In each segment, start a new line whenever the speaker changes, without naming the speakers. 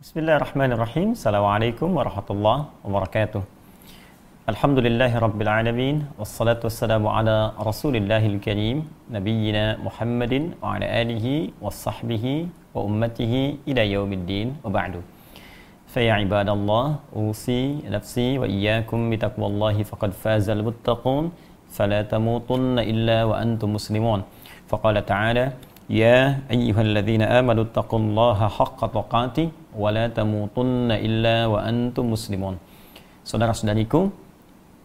بسم الله الرحمن الرحيم السلام عليكم ورحمة الله وبركاته الحمد لله رب العالمين والصلاة والسلام على رسول الله الكريم نبينا محمد وعلى آله وصحبه وأمته إلى يوم الدين وبعد فيا عباد الله أوصي نفسي وإياكم بتقوى الله فقد فاز المتقون فلا تموتن إلا وأنتم مسلمون فقال تعالى يا أيها الذين آمنوا اتقوا الله حق تقاته ولا تموتن إلا وأنتم مسلمون Saudara-saudariku,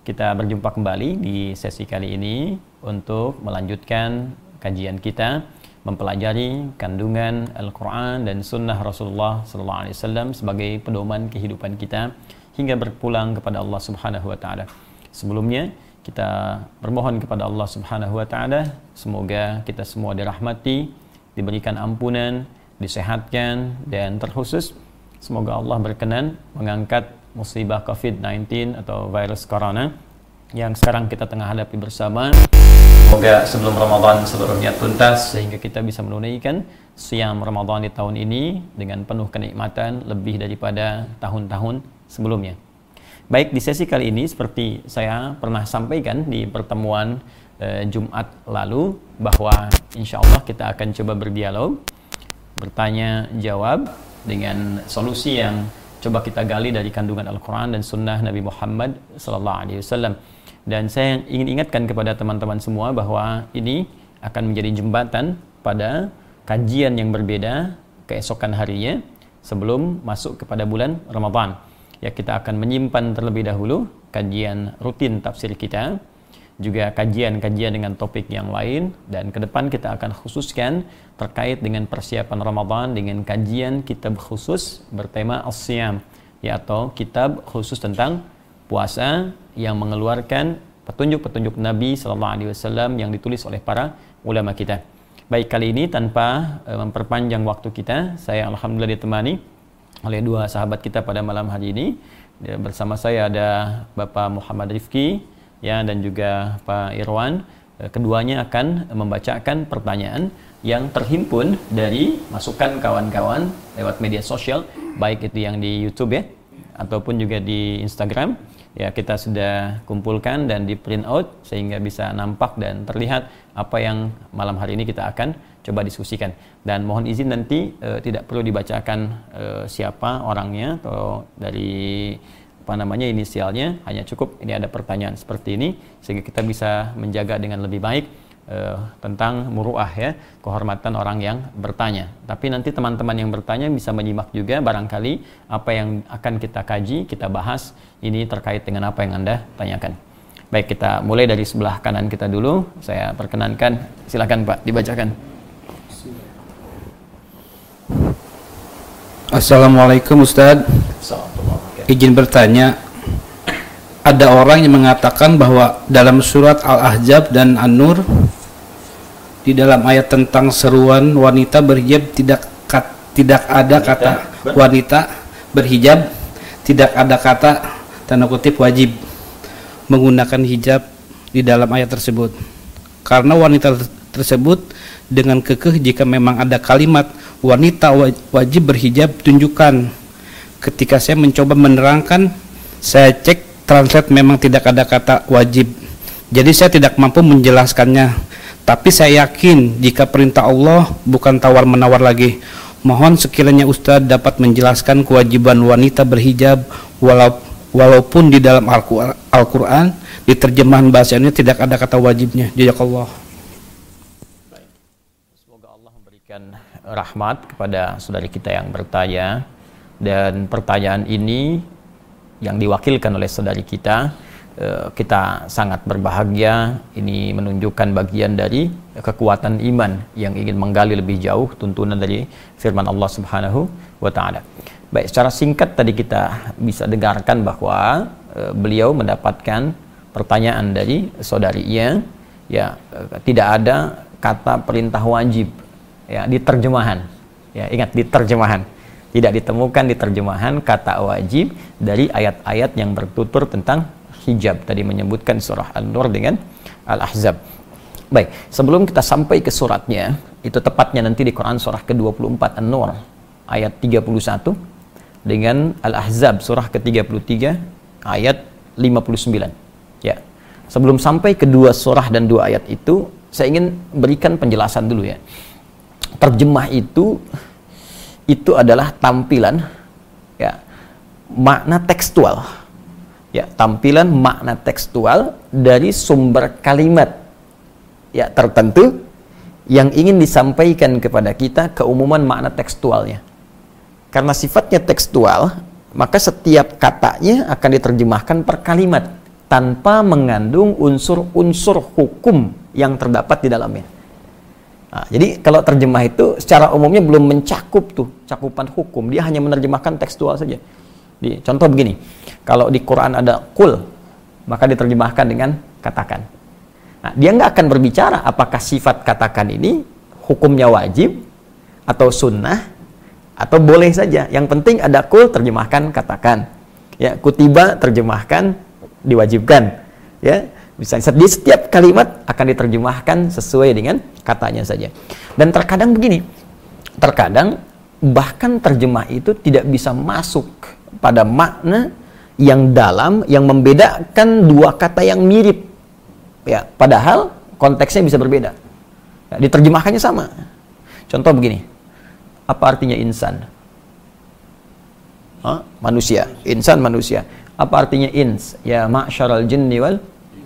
kita berjumpa kembali di sesi kali ini untuk melanjutkan kajian kita mempelajari kandungan Al-Quran dan Sunnah Rasulullah SAW sebagai pedoman kehidupan kita hingga berpulang kepada Allah Subhanahu Wa Taala. Sebelumnya kita bermohon kepada Allah Subhanahu Wa Taala semoga kita semua dirahmati, diberikan ampunan, disehatkan dan terkhusus semoga Allah berkenan mengangkat musibah COVID-19 atau virus corona yang sekarang kita tengah hadapi bersama Semoga sebelum Ramadan seluruhnya tuntas sehingga kita bisa menunaikan siam Ramadan di tahun ini dengan penuh kenikmatan lebih daripada tahun-tahun sebelumnya. Baik di sesi kali ini seperti saya pernah sampaikan di pertemuan eh, Jumat lalu bahwa insya Allah kita akan coba berdialog, bertanya jawab dengan solusi yang coba kita gali dari kandungan Al-Quran dan Sunnah Nabi Muhammad Sallallahu Alaihi Wasallam dan saya ingin ingatkan kepada teman-teman semua bahwa ini akan menjadi jembatan pada kajian yang berbeda keesokan harinya sebelum masuk kepada bulan Ramadan. Ya kita akan menyimpan terlebih dahulu kajian rutin tafsir kita, juga kajian-kajian dengan topik yang lain dan ke depan kita akan khususkan terkait dengan persiapan Ramadan dengan kajian kitab khusus bertema As-Siyam ya atau kitab khusus tentang puasa yang mengeluarkan petunjuk-petunjuk Nabi Sallallahu Alaihi Wasallam yang ditulis oleh para ulama kita. Baik kali ini tanpa uh, memperpanjang waktu kita, saya alhamdulillah ditemani oleh dua sahabat kita pada malam hari ini. Bersama saya ada Bapak Muhammad Rifki ya dan juga Pak Irwan. Uh, keduanya akan membacakan pertanyaan yang terhimpun dari masukan kawan-kawan lewat media sosial, baik itu yang di YouTube ya ataupun juga di Instagram ya kita sudah kumpulkan dan di print out sehingga bisa nampak dan terlihat apa yang malam hari ini kita akan coba diskusikan dan mohon izin nanti e, tidak perlu dibacakan e, siapa orangnya atau dari apa namanya inisialnya hanya cukup ini ada pertanyaan seperti ini sehingga kita bisa menjaga dengan lebih baik uh, tentang muruah ya kehormatan orang yang bertanya. Tapi nanti teman-teman yang bertanya bisa menyimak juga barangkali apa yang akan kita kaji, kita bahas ini terkait dengan apa yang Anda tanyakan. Baik, kita mulai dari sebelah kanan kita dulu. Saya perkenankan, silakan Pak dibacakan.
Assalamualaikum Ustadz Izin bertanya Ada orang yang mengatakan bahwa dalam surat Al-Ahzab dan An-Nur di dalam ayat tentang seruan wanita berhijab tidak kat, tidak ada kata wanita berhijab tidak ada kata tanda kutip wajib menggunakan hijab di dalam ayat tersebut. Karena wanita tersebut dengan kekeh jika memang ada kalimat wanita wajib berhijab tunjukkan ketika saya mencoba menerangkan saya cek translate memang tidak ada kata wajib jadi saya tidak mampu menjelaskannya tapi saya yakin jika perintah Allah bukan tawar-menawar lagi. Mohon sekiranya Ustadz dapat menjelaskan kewajiban wanita berhijab walau, walaupun di dalam Al-Quran di terjemahan bahasanya tidak ada kata wajibnya. Jazakallah.
Semoga Allah memberikan rahmat kepada saudari kita yang bertanya. Dan pertanyaan ini yang diwakilkan oleh saudari kita Eh, kita sangat berbahagia. Ini menunjukkan bagian dari kekuatan iman yang ingin menggali lebih jauh tuntunan dari firman Allah Subhanahu wa taala. Baik, secara singkat tadi kita bisa dengarkan bahwa e, beliau mendapatkan pertanyaan dari saudarinya ya e, tidak ada kata perintah wajib ya di terjemahan. Ya, ingat di terjemahan. Tidak ditemukan di terjemahan kata wajib dari ayat-ayat yang bertutur tentang hijab tadi menyebutkan surah An-Nur dengan Al-Ahzab. Baik, sebelum kita sampai ke suratnya, itu tepatnya nanti di Quran surah ke-24 An-Nur ayat 31 dengan Al-Ahzab surah ke-33 ayat 59. Ya. Sebelum sampai kedua surah dan dua ayat itu, saya ingin berikan penjelasan dulu ya. Terjemah itu itu adalah tampilan ya makna tekstual. Ya, tampilan makna tekstual dari sumber kalimat ya tertentu yang ingin disampaikan kepada kita keumuman makna tekstualnya. Karena sifatnya tekstual, maka setiap katanya akan diterjemahkan per kalimat tanpa mengandung unsur-unsur hukum yang terdapat di dalamnya. Nah, jadi kalau terjemah itu secara umumnya belum mencakup tuh cakupan hukum, dia hanya menerjemahkan tekstual saja. Di, contoh begini, kalau di Quran ada kul, maka diterjemahkan dengan katakan. Nah, dia nggak akan berbicara apakah sifat katakan ini hukumnya wajib atau sunnah atau boleh saja. Yang penting ada kul terjemahkan katakan. Ya, kutiba terjemahkan diwajibkan. Ya, bisa di setiap kalimat akan diterjemahkan sesuai dengan katanya saja. Dan terkadang begini, terkadang bahkan terjemah itu tidak bisa masuk pada makna yang dalam yang membedakan dua kata yang mirip. Ya, padahal konteksnya bisa berbeda. Ya, diterjemahkannya sama. Contoh begini, apa artinya insan? Hah? Manusia. Insan manusia. Apa artinya ins? Ya ma'syaral jinni wal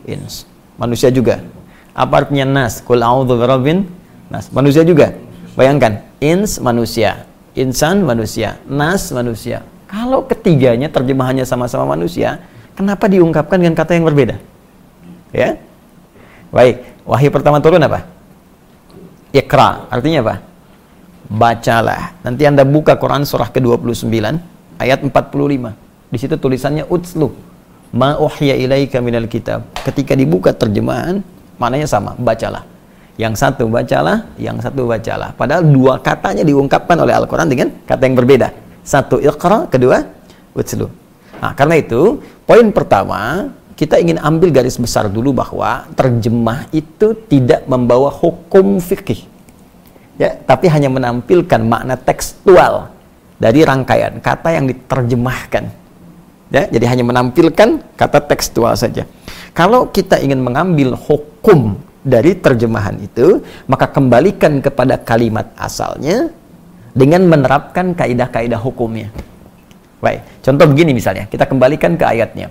ins. Manusia juga. Apa artinya nas? Qul a'udzu birabbin nas. Manusia juga. Bayangkan, ins manusia, insan manusia, nas manusia. Kalau ketiganya terjemahannya sama-sama manusia, kenapa diungkapkan dengan kata yang berbeda? Ya. Baik, wahyu pertama turun apa? Ikra, artinya apa? bacalah. Nanti Anda buka Quran surah ke-29 ayat 45. Di situ tulisannya utslu ma uhya ilaika minal kitab. Ketika dibuka terjemahan, maknanya sama, bacalah. Yang satu bacalah, yang satu bacalah. Padahal dua katanya diungkapkan oleh Al-Quran dengan kata yang berbeda. Satu iqra, kedua utslu. Nah, karena itu, poin pertama, kita ingin ambil garis besar dulu bahwa terjemah itu tidak membawa hukum fikih ya tapi hanya menampilkan makna tekstual dari rangkaian kata yang diterjemahkan ya jadi hanya menampilkan kata tekstual saja kalau kita ingin mengambil hukum dari terjemahan itu maka kembalikan kepada kalimat asalnya dengan menerapkan kaidah-kaidah hukumnya baik contoh begini misalnya kita kembalikan ke ayatnya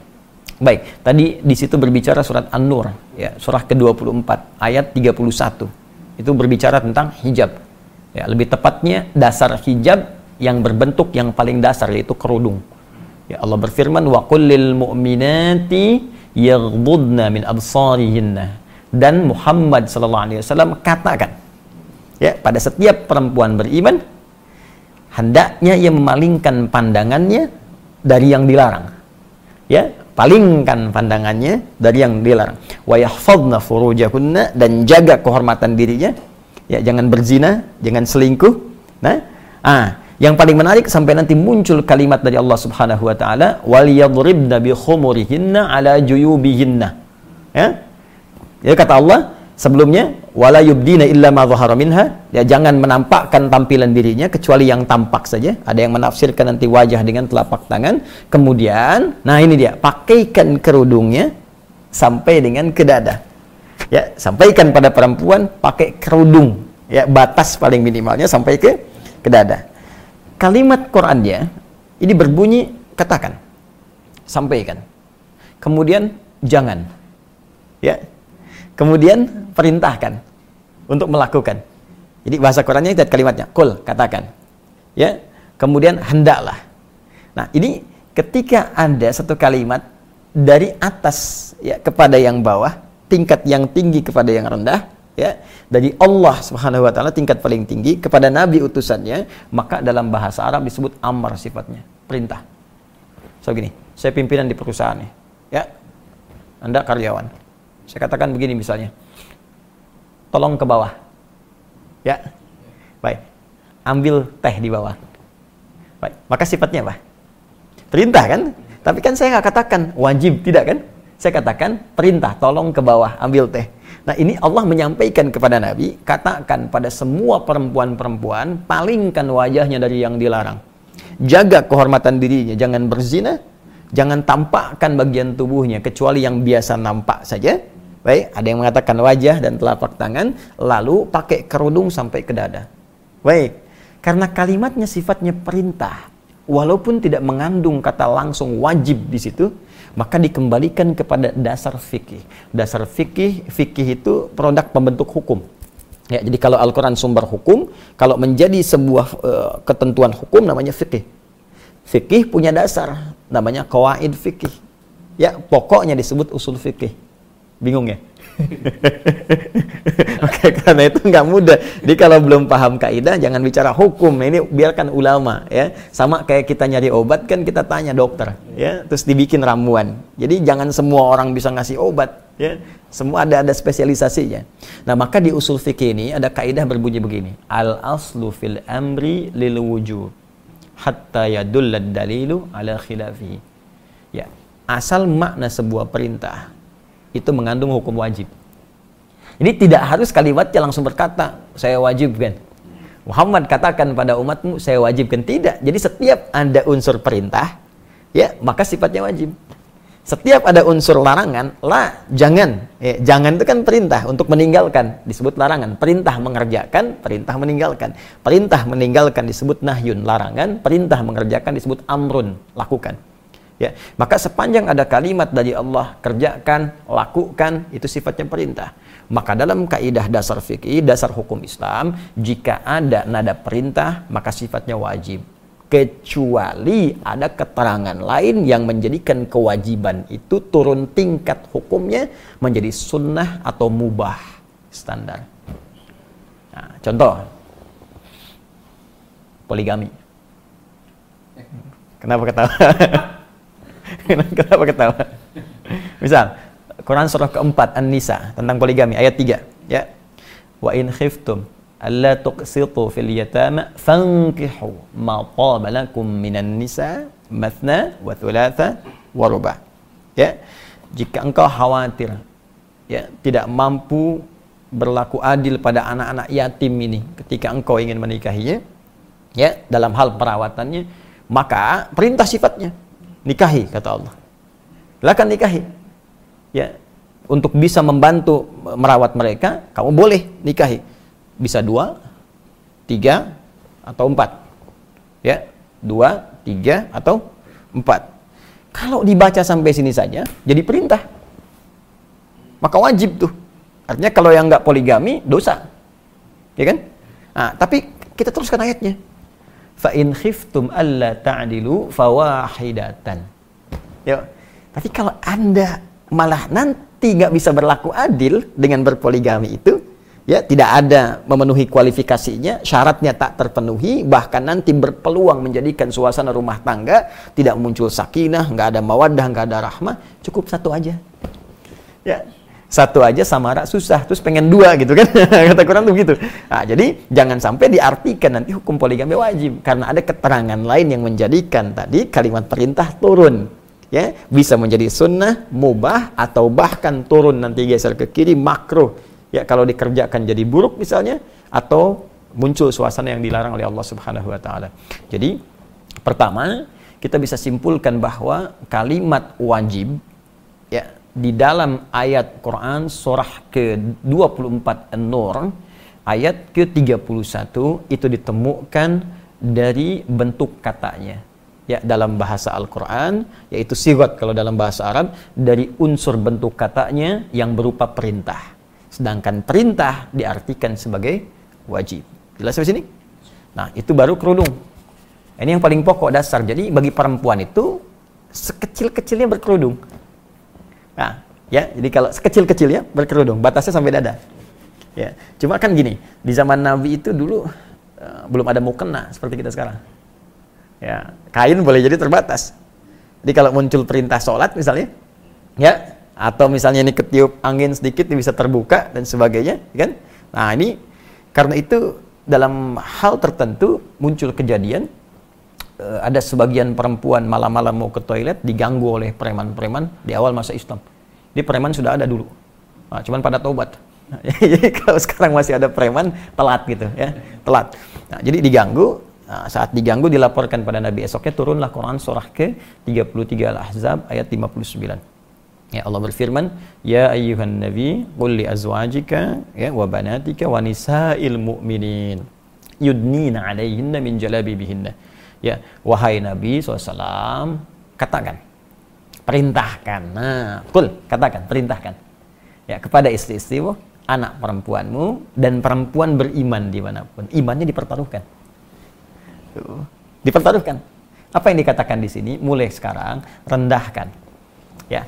baik tadi di situ berbicara surat An-Nur ya surah ke-24 ayat 31 itu berbicara tentang hijab. Ya, lebih tepatnya dasar hijab yang berbentuk yang paling dasar yaitu kerudung. Ya Allah berfirman wa kullil mu'minati yaghdudna min absarihinna. Dan Muhammad sallallahu alaihi wasallam katakan ya pada setiap perempuan beriman hendaknya ia memalingkan pandangannya dari yang dilarang. Ya, palingkan pandangannya dari yang dilarang wa yahfadna furujahunna dan jaga kehormatan dirinya ya jangan berzina jangan selingkuh nah ah yang paling menarik sampai nanti muncul kalimat dari Allah Subhanahu wa taala wal yadribna bi khumurihinna ala juyubihinna. Ya? Ya kata Allah sebelumnya wala yubdina illa ma dhahara minha. Ya jangan menampakkan tampilan dirinya kecuali yang tampak saja. Ada yang menafsirkan nanti wajah dengan telapak tangan. Kemudian nah ini dia pakaikan kerudungnya sampai dengan ke dada. Ya sampaikan pada perempuan pakai kerudung. Ya batas paling minimalnya sampai ke ke dada kalimat Qurannya ini berbunyi katakan sampaikan kemudian jangan ya kemudian perintahkan untuk melakukan. Jadi bahasa Qurannya itu kalimatnya, kul, katakan. Ya, kemudian hendaklah. Nah, ini ketika ada satu kalimat dari atas ya kepada yang bawah, tingkat yang tinggi kepada yang rendah, ya, dari Allah Subhanahu wa taala tingkat paling tinggi kepada nabi utusannya, maka dalam bahasa Arab disebut amar sifatnya, perintah. So gini, saya pimpinan di perusahaan ya. Anda karyawan saya katakan begini misalnya. Tolong ke bawah. Ya. Baik. Ambil teh di bawah. Baik. Maka sifatnya apa? Perintah kan? Tapi kan saya nggak katakan wajib, tidak kan? Saya katakan perintah, tolong ke bawah, ambil teh. Nah ini Allah menyampaikan kepada Nabi, katakan pada semua perempuan-perempuan, palingkan wajahnya dari yang dilarang. jaga kehormatan dirinya, jangan berzina, jangan tampakkan bagian tubuhnya kecuali yang biasa nampak saja. Baik, ada yang mengatakan wajah dan telapak tangan, lalu pakai kerudung sampai ke dada. Baik, karena kalimatnya sifatnya perintah, walaupun tidak mengandung kata langsung wajib di situ, maka dikembalikan kepada dasar fikih. Dasar fikih, fikih itu produk pembentuk hukum. Ya, jadi kalau Al-Quran sumber hukum, kalau menjadi sebuah uh, ketentuan hukum namanya fikih. Fikih punya dasar, namanya kawaid fikih. Ya, pokoknya disebut usul fikih. Bingung ya? Oke, karena itu nggak mudah. Jadi kalau belum paham kaidah, jangan bicara hukum. Ini biarkan ulama, ya. Sama kayak kita nyari obat kan kita tanya dokter, ya. Terus dibikin ramuan. Jadi jangan semua orang bisa ngasih obat, ya. Semua ada ada spesialisasinya. Nah, maka di usul fikih ini ada kaidah berbunyi begini: al aslu fil amri lil wujub hatta yadullad dalilu ala khilafi. Ya, asal makna sebuah perintah itu mengandung hukum wajib. Jadi tidak harus kalimatnya langsung berkata, saya wajibkan. Muhammad katakan pada umatmu, saya wajibkan. Tidak. Jadi setiap ada unsur perintah, ya maka sifatnya wajib. Setiap ada unsur larangan, lah jangan. Ya, jangan itu kan perintah untuk meninggalkan, disebut larangan. Perintah mengerjakan, perintah meninggalkan. Perintah meninggalkan disebut nahyun, larangan. Perintah mengerjakan disebut amrun, lakukan. Ya, maka sepanjang ada kalimat dari Allah kerjakan, lakukan itu sifatnya perintah. Maka dalam kaidah dasar fikih, dasar hukum Islam, jika ada nada perintah maka sifatnya wajib. Kecuali ada keterangan lain yang menjadikan kewajiban itu turun tingkat hukumnya menjadi sunnah atau mubah standar. Nah, contoh poligami. Kenapa ketawa? Kenapa ketawa? Misal, Quran surah keempat An-Nisa tentang poligami ayat 3 ya. Wa in khiftum alla tuqsitu fil yatama fankihu ma taba lakum minan nisa mathna wa thulatha wa ruba. Ya. Jika engkau khawatir ya tidak mampu berlaku adil pada anak-anak yatim ini ketika engkau ingin menikahinya ya dalam hal perawatannya maka perintah sifatnya nikahi kata Allah. Silakan nikahi. Ya, untuk bisa membantu merawat mereka, kamu boleh nikahi. Bisa dua, tiga, atau empat. Ya, dua, tiga, atau empat. Kalau dibaca sampai sini saja, jadi perintah. Maka wajib tuh. Artinya kalau yang nggak poligami, dosa. Ya kan? Nah, tapi kita teruskan ayatnya fa in khiftum alla ta'dilu fawahidatan. Ya. Tapi kalau Anda malah nanti nggak bisa berlaku adil dengan berpoligami itu, ya tidak ada memenuhi kualifikasinya, syaratnya tak terpenuhi, bahkan nanti berpeluang menjadikan suasana rumah tangga tidak muncul sakinah, nggak ada mawaddah, nggak ada rahmah, cukup satu aja. Ya, satu aja samara susah. Terus pengen dua gitu kan. Kata Quran tuh gitu nah, jadi jangan sampai diartikan nanti hukum poligami wajib. Karena ada keterangan lain yang menjadikan tadi kalimat perintah turun. Ya bisa menjadi sunnah mubah atau bahkan turun nanti geser ke kiri makruh. Ya kalau dikerjakan jadi buruk misalnya atau muncul suasana yang dilarang oleh Allah Subhanahu wa taala. Jadi pertama kita bisa simpulkan bahwa kalimat wajib ya di dalam ayat Quran surah ke-24 An-Nur ayat ke-31 itu ditemukan dari bentuk katanya. Ya dalam bahasa Al-Qur'an yaitu sigot kalau dalam bahasa Arab dari unsur bentuk katanya yang berupa perintah. Sedangkan perintah diartikan sebagai wajib. Jelas sampai sini? Nah itu baru kerudung. Ini yang paling pokok dasar. Jadi bagi perempuan itu sekecil-kecilnya berkerudung Nah, ya, jadi kalau sekecil-kecilnya berkerudung, batasnya sampai dada. Ya, cuma kan gini, di zaman Nabi itu dulu uh, belum ada mukena seperti kita sekarang. Ya, kain boleh jadi terbatas. Jadi kalau muncul perintah sholat misalnya, ya, atau misalnya ini ketiup angin sedikit bisa terbuka dan sebagainya, kan? Nah ini karena itu dalam hal tertentu muncul kejadian uh, ada sebagian perempuan malam-malam mau ke toilet diganggu oleh preman-preman di awal masa Islam. Di preman sudah ada dulu. Nah, cuman pada taubat. jadi kalau sekarang masih ada preman telat gitu ya, telat. Nah, jadi diganggu Nah, saat diganggu dilaporkan pada Nabi esoknya turunlah Quran surah ke 33 Al-Ahzab ayat 59. Ya Allah berfirman, "Ya ayyuhan nabi, qul li azwajika ya wa banatika wa nisa'il mu'minin yudnina 'alaihinna min jalabibihinna." Ya, wahai Nabi SAW, katakan, perintahkan. Nah, kul, katakan, perintahkan. Ya, kepada istri-istrimu, anak perempuanmu, dan perempuan beriman di mana pun. Imannya dipertaruhkan Dipertaruhkan. Apa yang dikatakan di sini? Mulai sekarang rendahkan. Ya.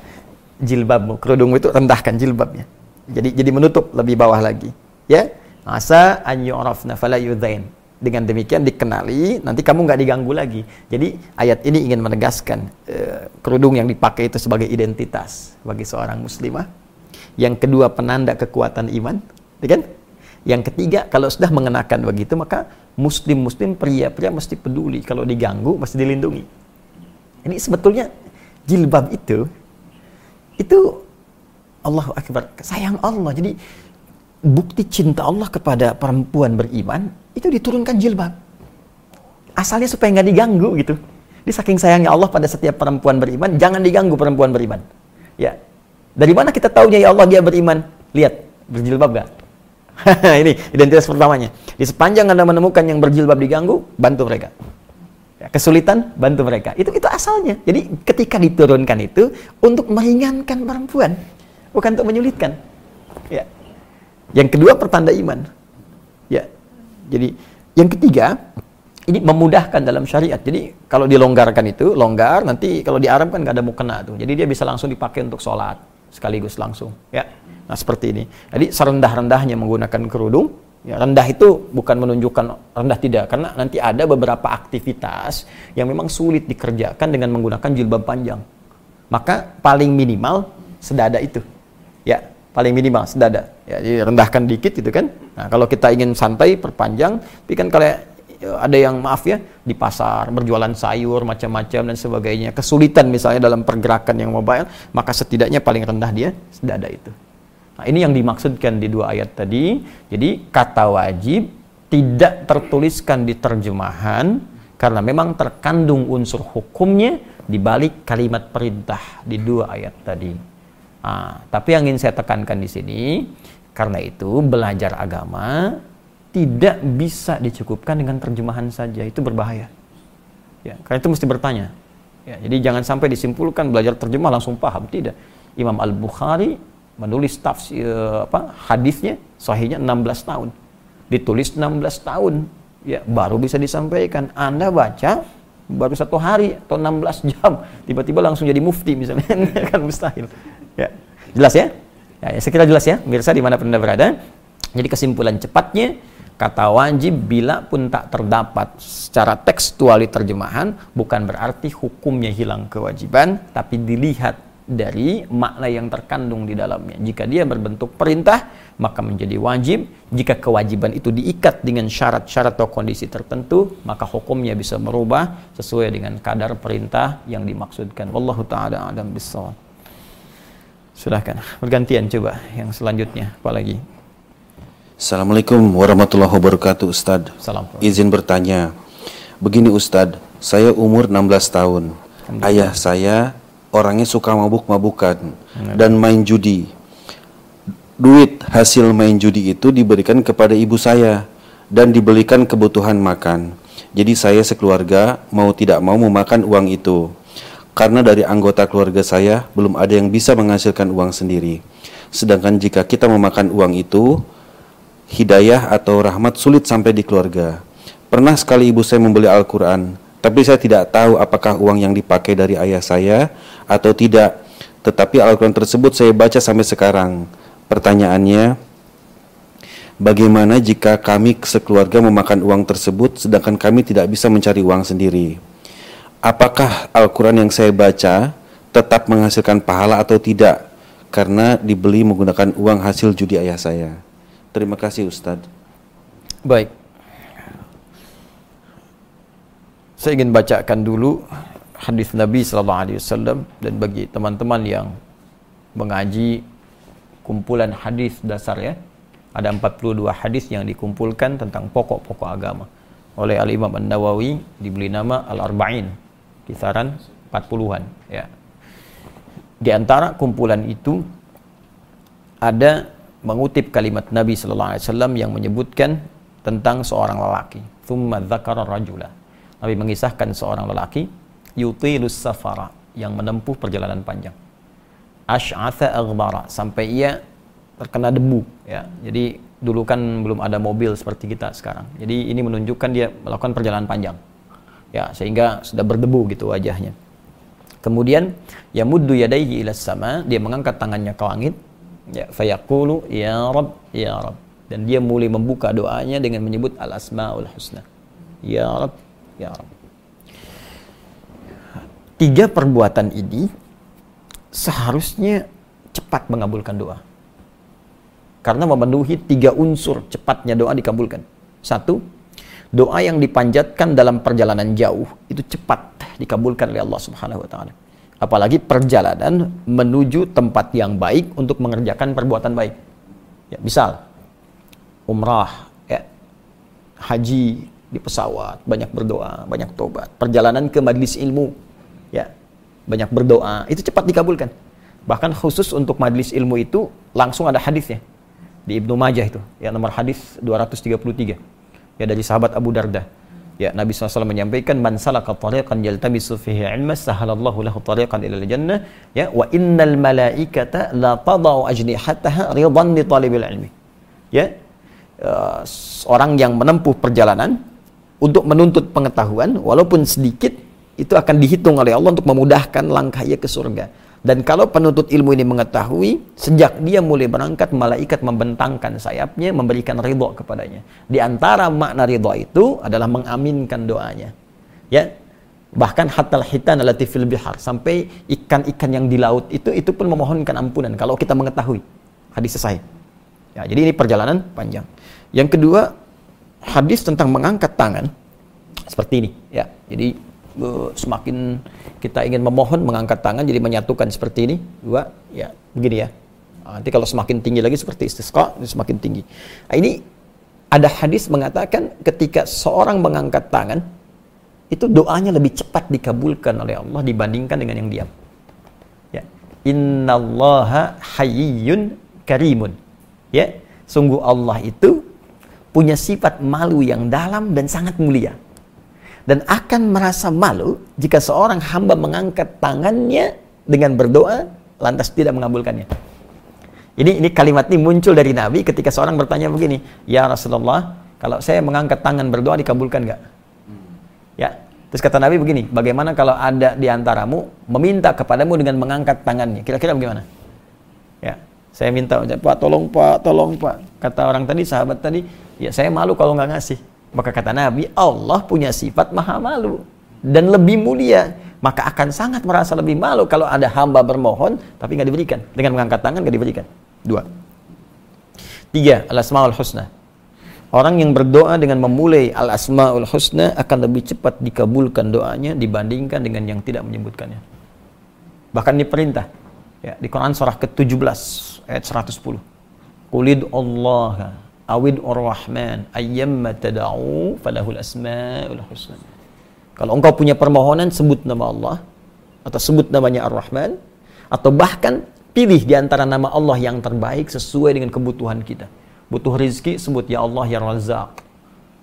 Jilbabmu, kerudungmu itu rendahkan jilbabnya. Jadi jadi menutup lebih bawah lagi. Ya. Asa an yu'rafna fala. Dengan demikian dikenali, nanti kamu nggak diganggu lagi. Jadi ayat ini ingin menegaskan uh, kerudung yang dipakai itu sebagai identitas bagi seorang muslimah. Yang kedua penanda kekuatan iman, ya kan? Yang ketiga, kalau sudah mengenakan begitu, maka muslim-muslim pria-pria mesti peduli. Kalau diganggu, mesti dilindungi. Ini sebetulnya jilbab itu, itu Allahu Akbar, sayang Allah. Jadi bukti cinta Allah kepada perempuan beriman, itu diturunkan jilbab. Asalnya supaya nggak diganggu gitu. Di saking sayangnya Allah pada setiap perempuan beriman, jangan diganggu perempuan beriman. Ya. Dari mana kita tahu ya Allah dia beriman? Lihat, berjilbab gak? ini identitas pertamanya. Di sepanjang Anda menemukan yang berjilbab diganggu, bantu mereka. Ya, kesulitan, bantu mereka. Itu itu asalnya. Jadi ketika diturunkan itu untuk meringankan perempuan, bukan untuk menyulitkan. Ya. Yang kedua pertanda iman. Jadi yang ketiga ini memudahkan dalam syariat. Jadi kalau dilonggarkan itu longgar, nanti kalau di Arab kan nggak ada mukena tuh. Jadi dia bisa langsung dipakai untuk sholat sekaligus langsung. Ya. Nah, seperti ini. Jadi serendah-rendahnya menggunakan kerudung, ya rendah itu bukan menunjukkan rendah tidak, karena nanti ada beberapa aktivitas yang memang sulit dikerjakan dengan menggunakan jilbab panjang. Maka paling minimal sedada itu. Ya, paling minimal sedada. Ya, jadi rendahkan dikit itu kan. Nah, kalau kita ingin santai perpanjang, tapi kan kalau ada yang maaf ya di pasar berjualan sayur macam-macam dan sebagainya kesulitan misalnya dalam pergerakan yang mobile maka setidaknya paling rendah dia sedada itu Nah, ini yang dimaksudkan di dua ayat tadi. Jadi kata wajib tidak tertuliskan di terjemahan karena memang terkandung unsur hukumnya di balik kalimat perintah di dua ayat tadi. Nah, tapi yang ingin saya tekankan di sini karena itu belajar agama tidak bisa dicukupkan dengan terjemahan saja. Itu berbahaya. Ya, karena itu mesti bertanya. Ya, jadi jangan sampai disimpulkan belajar terjemah langsung paham. Tidak. Imam Al Bukhari menulis tafsir apa hadisnya sahihnya 16 tahun. Ditulis 16 tahun. Ya baru bisa disampaikan. Anda baca baru satu hari atau 16 jam tiba-tiba langsung jadi mufti misalnya. Kan mustahil. Ya jelas ya ya, ya saya kira jelas ya pemirsa di mana anda berada jadi kesimpulan cepatnya kata wajib bila pun tak terdapat secara tekstual terjemahan bukan berarti hukumnya hilang kewajiban tapi dilihat dari makna yang terkandung di dalamnya. Jika dia berbentuk perintah, maka menjadi wajib. Jika kewajiban itu diikat dengan syarat-syarat atau kondisi tertentu, maka hukumnya bisa berubah sesuai dengan kadar perintah yang dimaksudkan. Wallahu taala adam bissawab. Silahkan, bergantian coba yang selanjutnya, apalagi.
Assalamualaikum warahmatullahi wabarakatuh Ustad Salam. Izin bertanya Begini Ustad, saya umur 16 tahun Ayah saya orangnya suka mabuk-mabukan dan main judi. Duit hasil main judi itu diberikan kepada ibu saya dan dibelikan kebutuhan makan. Jadi saya sekeluarga mau tidak mau memakan uang itu. Karena dari anggota keluarga saya belum ada yang bisa menghasilkan uang sendiri. Sedangkan jika kita memakan uang itu, hidayah atau rahmat sulit sampai di keluarga. Pernah sekali ibu saya membeli Al-Quran, tapi saya tidak tahu apakah uang yang dipakai dari ayah saya atau tidak. Tetapi Al-Quran tersebut saya baca sampai sekarang. Pertanyaannya, bagaimana jika kami sekeluarga memakan uang tersebut sedangkan kami tidak bisa mencari uang sendiri? Apakah Al-Quran yang saya baca tetap menghasilkan pahala atau tidak? Karena dibeli menggunakan uang hasil judi ayah saya. Terima kasih Ustadz.
Baik. Saya ingin bacakan dulu hadis Nabi sallallahu alaihi wasallam dan bagi teman-teman yang mengaji kumpulan hadis dasar ya ada 42 hadis yang dikumpulkan tentang pokok-pokok agama oleh Al Imam An Nawawi diberi nama Al Arba'in kisaran 40-an ya. Di antara kumpulan itu ada mengutip kalimat Nabi sallallahu alaihi wasallam yang menyebutkan tentang seorang lelaki. Thumma dzakara rajula. Nabi mengisahkan seorang lelaki yutilus safara yang menempuh perjalanan panjang. Ash'atha aghbara sampai ia terkena debu ya. Jadi dulu kan belum ada mobil seperti kita sekarang. Jadi ini menunjukkan dia melakukan perjalanan panjang. Ya, sehingga sudah berdebu gitu wajahnya. Kemudian ya muddu yadaihi ila sama, dia mengangkat tangannya ke langit. Ya, fayaqulu ya Rabb, ya Rabb. Dan dia mulai membuka doanya dengan menyebut al-asmaul husna. Ya Rabb, ya Rabb. Tiga perbuatan ini seharusnya cepat mengabulkan doa. Karena memenuhi tiga unsur cepatnya doa dikabulkan. Satu, doa yang dipanjatkan dalam perjalanan jauh itu cepat dikabulkan oleh Allah Subhanahu wa taala. Apalagi perjalanan menuju tempat yang baik untuk mengerjakan perbuatan baik. Ya, misal umrah, ya, haji di pesawat, banyak berdoa, banyak tobat. Perjalanan ke majlis ilmu, ya, banyak berdoa, itu cepat dikabulkan. Bahkan khusus untuk majlis ilmu itu langsung ada hadisnya di Ibnu Majah itu, ya nomor hadis 233 ya dari sahabat Abu Darda. Ya, Nabi SAW menyampaikan man salaka tariqan yaltamisu fihi ilma sahalallahu lahu tariqan ila jannah ya wa innal malaikata la tadau ajnihataha ridan li talibil ilmi. Ya. Uh, orang yang menempuh perjalanan untuk menuntut pengetahuan walaupun sedikit itu akan dihitung oleh Allah untuk memudahkan langkahnya ke surga. Dan kalau penuntut ilmu ini mengetahui, sejak dia mulai berangkat, malaikat membentangkan sayapnya, memberikan ridho kepadanya. Di antara makna ridho itu adalah mengaminkan doanya. Ya, bahkan hatal hitan alati fil bihar sampai ikan-ikan yang di laut itu itu pun memohonkan ampunan kalau kita mengetahui hadis selesai. Ya, jadi ini perjalanan panjang. Yang kedua, hadis tentang mengangkat tangan seperti ini. Ya, jadi semakin kita ingin memohon mengangkat tangan jadi menyatukan seperti ini. Dua ya begini ya. Ah, nanti kalau semakin tinggi lagi seperti istisqa semakin tinggi. Nah, ini ada hadis mengatakan ketika seorang mengangkat tangan itu doanya lebih cepat dikabulkan oleh Allah dibandingkan dengan yang diam. Ya innallaha hayyun karimun. Ya sungguh Allah itu punya sifat malu yang dalam dan sangat mulia dan akan merasa malu jika seorang hamba mengangkat tangannya dengan berdoa lantas tidak mengabulkannya. Ini ini kalimat ini muncul dari Nabi ketika seorang bertanya begini, "Ya Rasulullah, kalau saya mengangkat tangan berdoa dikabulkan nggak?" Ya. Terus kata Nabi begini, "Bagaimana kalau ada di antaramu meminta kepadamu dengan mengangkat tangannya? Kira-kira bagaimana?" Ya. Saya minta, "Pak, tolong Pak, tolong Pak." Kata orang tadi, sahabat tadi, "Ya saya malu kalau nggak ngasih." Maka kata Nabi, Allah punya sifat maha malu dan lebih mulia. Maka akan sangat merasa lebih malu kalau ada hamba bermohon tapi nggak diberikan. Dengan mengangkat tangan nggak diberikan. Dua. Tiga, al-asma'ul husna. Orang yang berdoa dengan memulai al-asma'ul husna akan lebih cepat dikabulkan doanya dibandingkan dengan yang tidak menyebutkannya. Bahkan ini perintah. Ya, di Quran surah ke-17 ayat 110. Qulid Allah awid ar-Rahman ayyamma tad'u falahul asmaul husna. Kalau engkau punya permohonan sebut nama Allah atau sebut namanya Ar-Rahman atau bahkan pilih di antara nama Allah yang terbaik sesuai dengan kebutuhan kita. Butuh rizki sebut ya Allah ya Razak.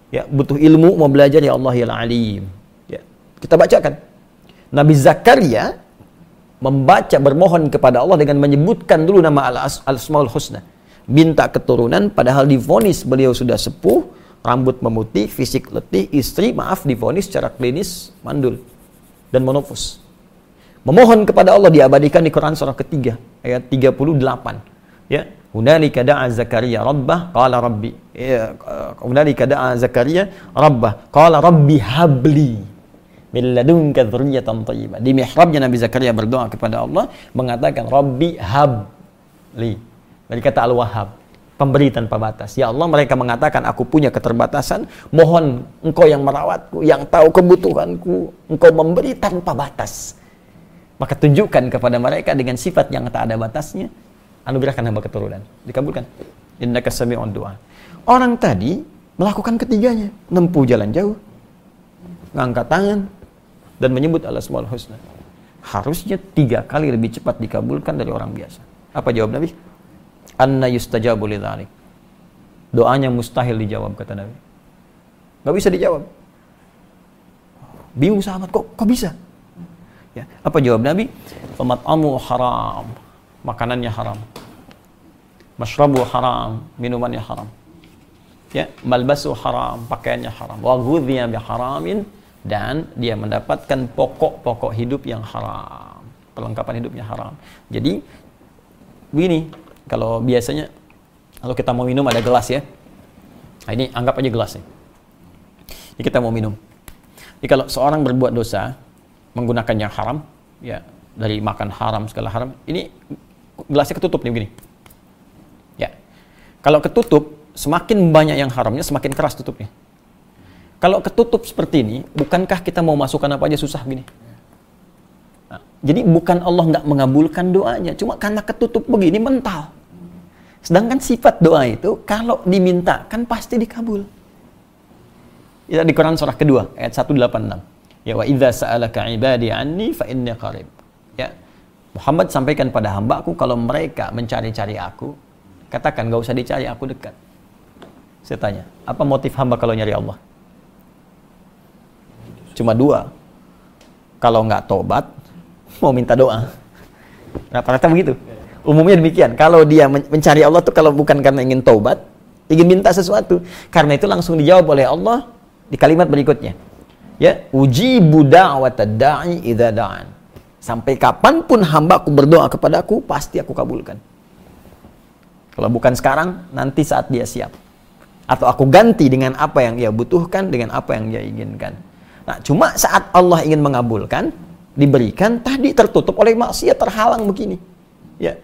Ya, butuh ilmu mau belajar ya Allah ya Alim. Ya. Kita bacakan. Nabi Zakaria membaca bermohon kepada Allah dengan menyebutkan dulu nama Al-Asmaul Husna minta keturunan padahal divonis beliau sudah sepuh, rambut memutih, fisik letih, istri maaf divonis secara klinis mandul dan monofus. Memohon kepada Allah diabadikan di Quran surah ketiga ayat 38. Ya, Hunalika da'a Zakaria rabbah qala rabbi. Ya, hunalika da'a Zakaria rabbah qala rabbi habli min ladunka dzurriyyatan thayyibah. Di mihrabnya Nabi Zakaria berdoa kepada Allah mengatakan rabbi habli dari kata Al-Wahhab, pemberi tanpa batas. Ya Allah, mereka mengatakan aku punya keterbatasan, mohon engkau yang merawatku, yang tahu kebutuhanku, engkau memberi tanpa batas. Maka tunjukkan kepada mereka dengan sifat yang tak ada batasnya, anugerahkan hamba keturunan. Dikabulkan. Innaka sami'un doa. Orang tadi melakukan ketiganya, menempuh jalan jauh, ngangkat tangan, dan menyebut Allah Subhanahu Husna. Harusnya tiga kali lebih cepat dikabulkan dari orang biasa. Apa jawab Nabi? Anna yustajabu lidzalik. Doanya mustahil dijawab kata Nabi. Gak bisa dijawab. Bingung sahabat kok kok bisa? Ya, apa jawab Nabi? Famat'amu haram. Makanannya haram. Mashrabu haram, minumannya haram ya malbasu haram pakaiannya haram wa ghudhiya bi haramin dan dia mendapatkan pokok-pokok hidup yang haram perlengkapan hidupnya haram jadi begini kalau biasanya kalau kita mau minum ada gelas ya nah, ini anggap aja gelas nih ini kita mau minum jadi kalau seorang berbuat dosa menggunakan yang haram ya dari makan haram segala haram ini gelasnya ketutup nih begini ya kalau ketutup semakin banyak yang haramnya, semakin keras tutupnya. Kalau ketutup seperti ini, bukankah kita mau masukkan apa aja susah gini? Nah, jadi bukan Allah nggak mengabulkan doanya, cuma karena ketutup begini mental. Sedangkan sifat doa itu kalau diminta kan pasti dikabul. Ya di Quran surah kedua ayat 186. Ya wa idza sa'alaka ibadi anni fa inni qarib. Ya. Muhammad sampaikan pada hambaku kalau mereka mencari-cari aku, katakan gak usah dicari aku dekat. Saya tanya, apa motif hamba kalau nyari Allah? Cuma dua. Kalau nggak tobat, mau minta doa. Rata-rata begitu. Umumnya demikian. Kalau dia mencari Allah tuh kalau bukan karena ingin tobat, ingin minta sesuatu. Karena itu langsung dijawab oleh Allah di kalimat berikutnya. Ya, uji buddha da'i idza. Sampai kapan pun hambaku berdoa kepadaku, pasti aku kabulkan. Kalau bukan sekarang, nanti saat dia siap atau aku ganti dengan apa yang ia butuhkan dengan apa yang dia inginkan. Nah, cuma saat Allah ingin mengabulkan, diberikan tadi tertutup oleh maksiat terhalang begini. Ya.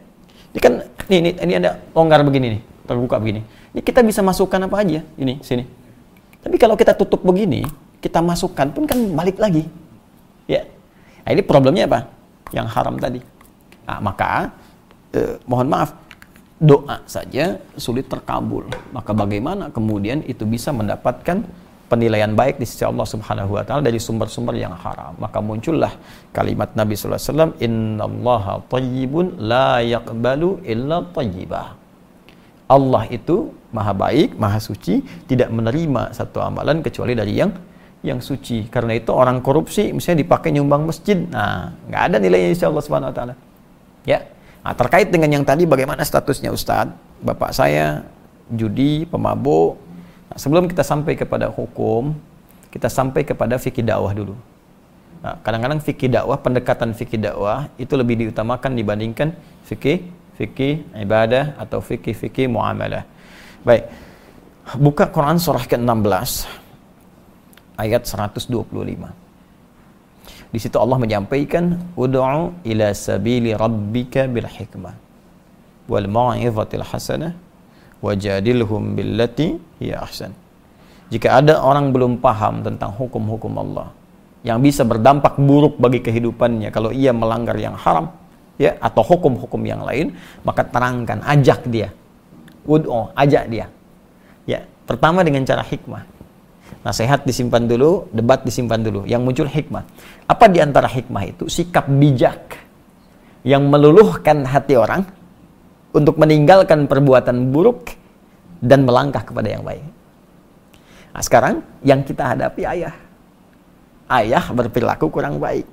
Ini kan ini ini, ini ada longgar begini nih, terbuka begini. Ini kita bisa masukkan apa aja ini sini. Tapi kalau kita tutup begini, kita masukkan pun kan balik lagi. Ya. Nah, ini problemnya apa? Yang haram tadi. Nah, maka eh, mohon maaf, doa saja sulit terkabul. Maka bagaimana kemudian itu bisa mendapatkan penilaian baik di sisi Allah Subhanahu wa taala dari sumber-sumber yang haram. Maka muncullah kalimat Nabi sallallahu alaihi wasallam, "Innallaha thayyibun la yaqbalu illa thayyibah." Allah itu maha baik, maha suci, tidak menerima satu amalan kecuali dari yang yang suci. Karena itu orang korupsi misalnya dipakai nyumbang masjid, nah nggak ada nilainya insya Allah Subhanahu wa taala. Ya, Nah, terkait dengan yang tadi bagaimana statusnya Ustadz? Bapak saya judi, pemabuk. Nah, sebelum kita sampai kepada hukum, kita sampai kepada fikih dakwah dulu. Nah, kadang-kadang fikih dakwah, pendekatan fikih dakwah itu lebih diutamakan dibandingkan fikih fikih ibadah atau fikih-fikih muamalah. Baik. Buka Quran surah ke-16 ayat 125. Di situ Allah menyampaikan, "Ud'u ila sabili rabbika bil hikmah wal mau'izatil hasanah wajadilhum billati hiya ahsan." Jika ada orang belum paham tentang hukum-hukum Allah yang bisa berdampak buruk bagi kehidupannya kalau ia melanggar yang haram, ya atau hukum-hukum yang lain, maka terangkan, ajak dia. Ud'u, ajak dia. Ya, pertama dengan cara hikmah Nasihat disimpan dulu, debat disimpan dulu. Yang muncul hikmah. Apa di antara hikmah itu? Sikap bijak yang meluluhkan hati orang untuk meninggalkan perbuatan buruk dan melangkah kepada yang baik. Nah, sekarang yang kita hadapi ayah. Ayah berperilaku kurang baik.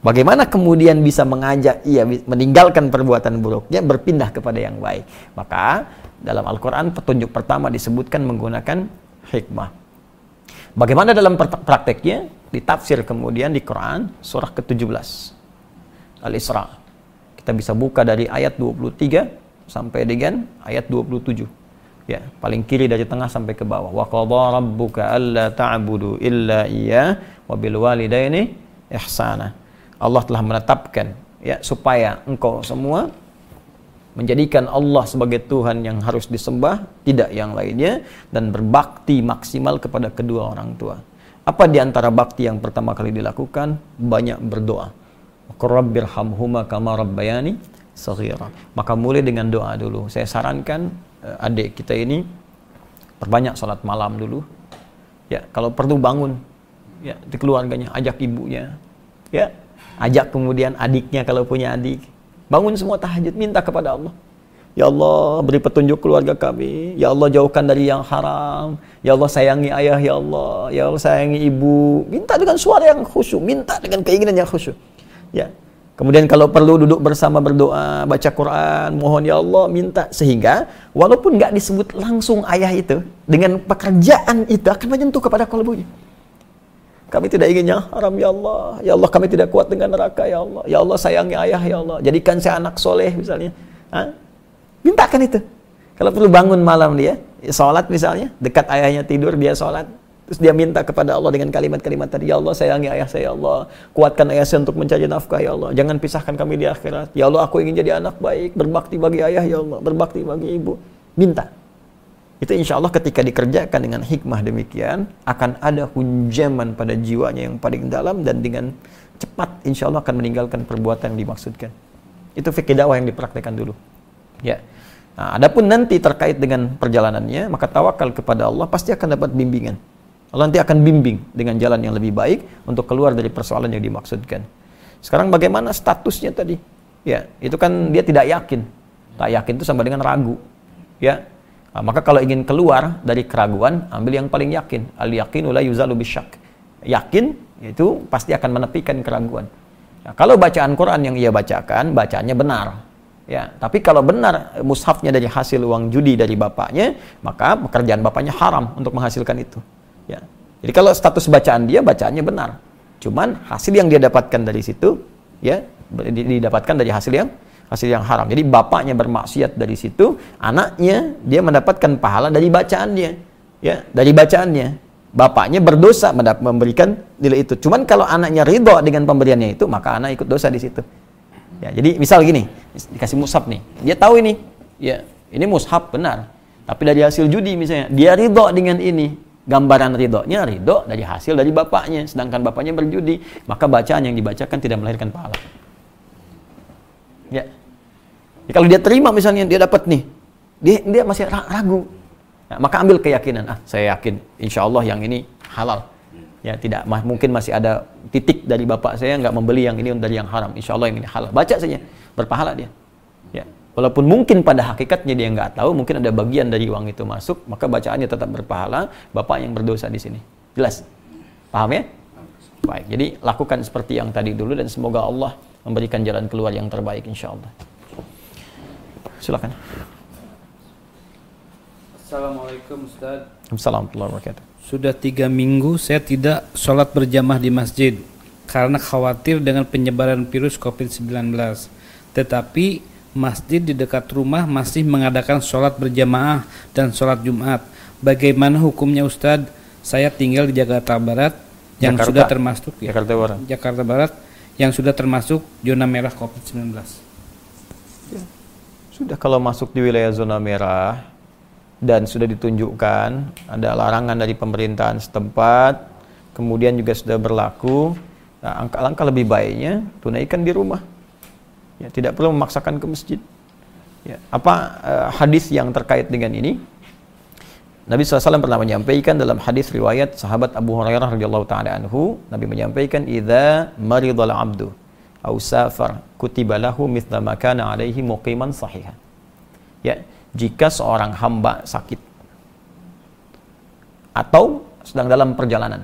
Bagaimana kemudian bisa mengajak ia meninggalkan perbuatan buruknya berpindah kepada yang baik? Maka dalam Al-Quran petunjuk pertama disebutkan menggunakan hikmah. Bagaimana dalam prakteknya? Ditafsir kemudian di Quran surah ke-17 Al-Isra. Kita bisa buka dari ayat 23 sampai dengan ayat 27. Ya, paling kiri dari tengah sampai ke bawah. Wa qadha rabbuka alla ta'budu illa iya wa bil walidaini ihsana. Allah telah menetapkan ya supaya engkau semua menjadikan Allah sebagai Tuhan yang harus disembah, tidak yang lainnya, dan berbakti maksimal kepada kedua orang tua. Apa di antara bakti yang pertama kali dilakukan? Banyak berdoa. Rabbirhamhuma kama rabbayani saghira. Maka mulai dengan doa dulu. Saya sarankan eh, adik kita ini perbanyak sholat malam dulu. Ya, kalau perlu bangun ya di keluarganya, ajak ibunya. Ya, ajak kemudian adiknya kalau punya adik. Bangun semua tahajud, minta kepada Allah. Ya Allah, beri petunjuk keluarga kami. Ya Allah, jauhkan dari yang haram. Ya Allah, sayangi ayah, ya Allah. Ya Allah, sayangi ibu. Minta dengan suara yang khusyuk, minta dengan keinginan yang khusyuk. Ya. Kemudian kalau perlu duduk bersama berdoa, baca Quran, mohon ya Allah, minta sehingga walaupun nggak disebut langsung ayah itu, dengan pekerjaan itu akan menyentuh kepada kalbunya. Kami tidak ingin yang haram ya Allah. Ya Allah kami tidak kuat dengan neraka ya Allah. Ya Allah sayangi ayah ya Allah. Jadikan saya anak soleh misalnya. Hah? Mintakan itu. Kalau perlu bangun malam dia, ya sholat misalnya, dekat ayahnya tidur, dia sholat. Terus dia minta kepada Allah dengan kalimat-kalimat tadi, Ya Allah sayangi ayah saya, ya Allah. Kuatkan ayah saya untuk mencari nafkah, Ya Allah. Jangan pisahkan kami di akhirat. Ya Allah, aku ingin jadi anak baik, berbakti bagi ayah, Ya Allah. Berbakti bagi ibu. Minta. Itu insya Allah ketika dikerjakan dengan hikmah demikian, akan ada hunjaman pada jiwanya yang paling dalam dan dengan cepat insya Allah akan meninggalkan perbuatan yang dimaksudkan. Itu fikih dakwah yang dipraktekkan dulu. Ya. Nah, adapun nanti terkait dengan perjalanannya, maka tawakal kepada Allah pasti akan dapat bimbingan. Allah nanti akan bimbing dengan jalan yang lebih baik untuk keluar dari persoalan yang dimaksudkan. Sekarang bagaimana statusnya tadi? Ya, itu kan dia tidak yakin. Tak yakin itu sama dengan ragu. Ya. Nah, maka kalau ingin keluar dari keraguan, ambil yang paling yakin. Al yakin la yuzalu bisyak. Yakin itu pasti akan menepikan keraguan. Nah, kalau bacaan Quran yang ia bacakan, bacaannya benar. Ya, tapi kalau benar mushafnya dari hasil uang judi dari bapaknya, maka pekerjaan bapaknya haram untuk menghasilkan itu. Ya. Jadi kalau status bacaan dia bacaannya benar. Cuman hasil yang dia dapatkan dari situ ya didapatkan dari hasil yang hasil yang haram. Jadi bapaknya bermaksiat dari situ, anaknya dia mendapatkan pahala dari bacaannya. Ya, dari bacaannya. Bapaknya berdosa memberikan nilai itu. Cuman kalau anaknya ridho dengan pemberiannya itu, maka anak ikut dosa di situ. Ya, jadi misal gini, dikasih mushaf nih. Dia tahu ini, ya, ini mushaf benar. Tapi dari hasil judi misalnya, dia ridho dengan ini. Gambaran ridhonya ridho dari hasil dari bapaknya, sedangkan bapaknya berjudi, maka bacaan yang dibacakan tidak melahirkan pahala. Ya. ya kalau dia terima misalnya dia dapat nih, dia dia masih ragu. Nah, maka ambil keyakinan, ah saya yakin insya Allah yang ini halal ya tidak mungkin masih ada titik dari bapak saya nggak membeli yang ini dari yang haram insya Allah yang ini halal baca saja berpahala dia walaupun mungkin pada hakikatnya dia nggak tahu mungkin ada bagian dari uang itu masuk maka bacaannya tetap berpahala bapak yang berdosa di sini. Jelas? Paham ya? Baik jadi lakukan seperti yang tadi dulu dan semoga Allah memberikan jalan keluar yang terbaik insya Allah silakan.
Assalamualaikum Ustaz.
Assalamualaikum wabarakatuh.
Sudah tiga minggu saya tidak sholat berjamaah di masjid karena khawatir dengan penyebaran virus COVID-19. Tetapi masjid di dekat rumah masih mengadakan sholat berjamaah dan sholat Jumat. Bagaimana hukumnya Ustadz? Saya tinggal di Jakarta Barat yang Jakarta. sudah termasuk
ya, Jakarta Barat.
Jakarta Barat yang sudah termasuk zona merah COVID-19.
Ya. Sudah kalau masuk di wilayah zona merah, dan sudah ditunjukkan ada larangan dari pemerintahan setempat kemudian juga sudah berlaku nah, langkah lebih baiknya tunaikan di rumah ya tidak perlu memaksakan ke masjid. Ya apa uh, hadis yang terkait dengan ini? Nabi SAW pernah menyampaikan dalam hadis riwayat sahabat Abu Hurairah radhiyallahu taala anhu Nabi menyampaikan idza maridul abdu au safar kutiba lahu mithla ma kana alaihi muqiman sahihan. Ya jika seorang hamba sakit atau sedang dalam perjalanan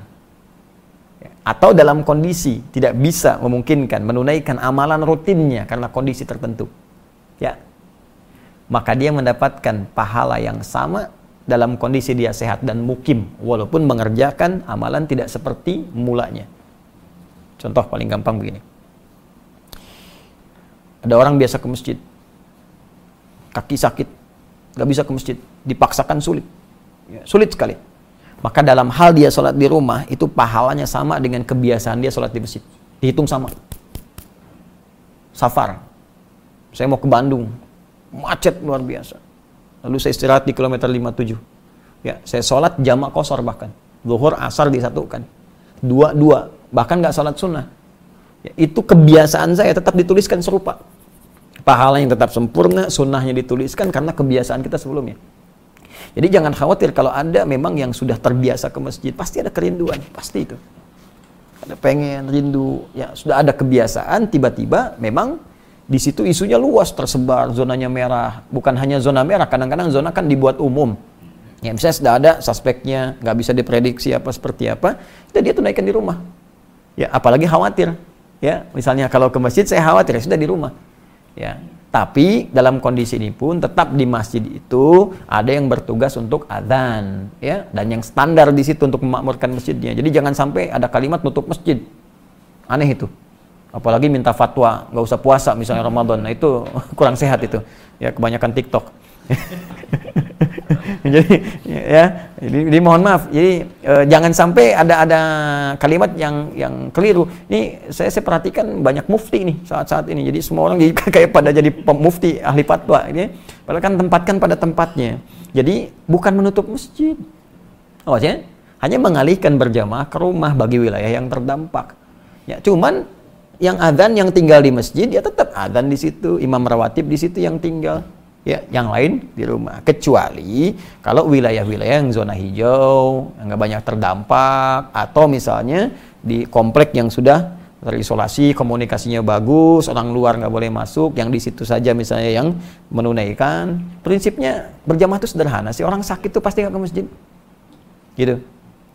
atau dalam kondisi tidak bisa memungkinkan menunaikan amalan rutinnya karena kondisi tertentu. Ya. Maka dia mendapatkan pahala yang sama dalam kondisi dia sehat dan mukim walaupun mengerjakan amalan tidak seperti mulanya. Contoh paling gampang begini. Ada orang biasa ke masjid. Kaki sakit. Nggak bisa ke masjid, dipaksakan sulit, ya, sulit sekali. Maka dalam hal dia sholat di rumah itu pahalanya sama dengan kebiasaan dia sholat di masjid, dihitung sama. Safar, saya mau ke Bandung, macet luar biasa. Lalu saya istirahat di kilometer 57. Ya, saya sholat jamak kosor bahkan. Zuhur, asar disatukan. Dua-dua, bahkan nggak sholat sunnah. Ya, itu kebiasaan saya tetap dituliskan serupa pahala yang tetap sempurna, sunnahnya dituliskan karena kebiasaan kita sebelumnya. Jadi jangan khawatir kalau Anda memang yang sudah terbiasa ke masjid, pasti ada kerinduan, pasti itu. Ada pengen, rindu, ya sudah ada kebiasaan, tiba-tiba memang di situ isunya luas tersebar, zonanya merah. Bukan hanya zona merah, kadang-kadang zona kan dibuat umum. Ya, misalnya sudah ada suspeknya, nggak bisa diprediksi apa seperti apa, itu dia tunaikan di rumah. Ya, apalagi khawatir. Ya, misalnya kalau ke masjid saya khawatir, ya sudah di rumah. Ya, tapi dalam kondisi ini pun tetap di masjid itu ada yang bertugas untuk adzan, ya, dan yang standar di situ untuk memakmurkan masjidnya. Jadi jangan sampai ada kalimat nutup masjid. Aneh itu. Apalagi minta fatwa, nggak usah puasa misalnya Ramadan. Nah itu kurang sehat itu. Ya kebanyakan TikTok. jadi ya jadi, jadi mohon maaf. Jadi e, jangan sampai ada ada kalimat yang yang keliru. Ini saya saya perhatikan banyak mufti nih saat-saat ini. Jadi semua orang kayak pada jadi mufti ahli fatwa ini. Padahal kan tempatkan pada tempatnya. Jadi bukan menutup masjid. Oh ya? Hanya mengalihkan berjamaah ke rumah bagi wilayah yang terdampak. Ya cuman yang adzan yang tinggal di masjid ya tetap adzan di situ. Imam rawatib di situ yang tinggal ya yang lain di rumah. Kecuali kalau wilayah-wilayah yang zona hijau yang nggak banyak terdampak atau misalnya di komplek yang sudah terisolasi komunikasinya bagus orang luar nggak boleh masuk yang di situ saja misalnya yang menunaikan prinsipnya berjamaah itu sederhana sih. Orang sakit itu pasti nggak ke masjid. Gitu.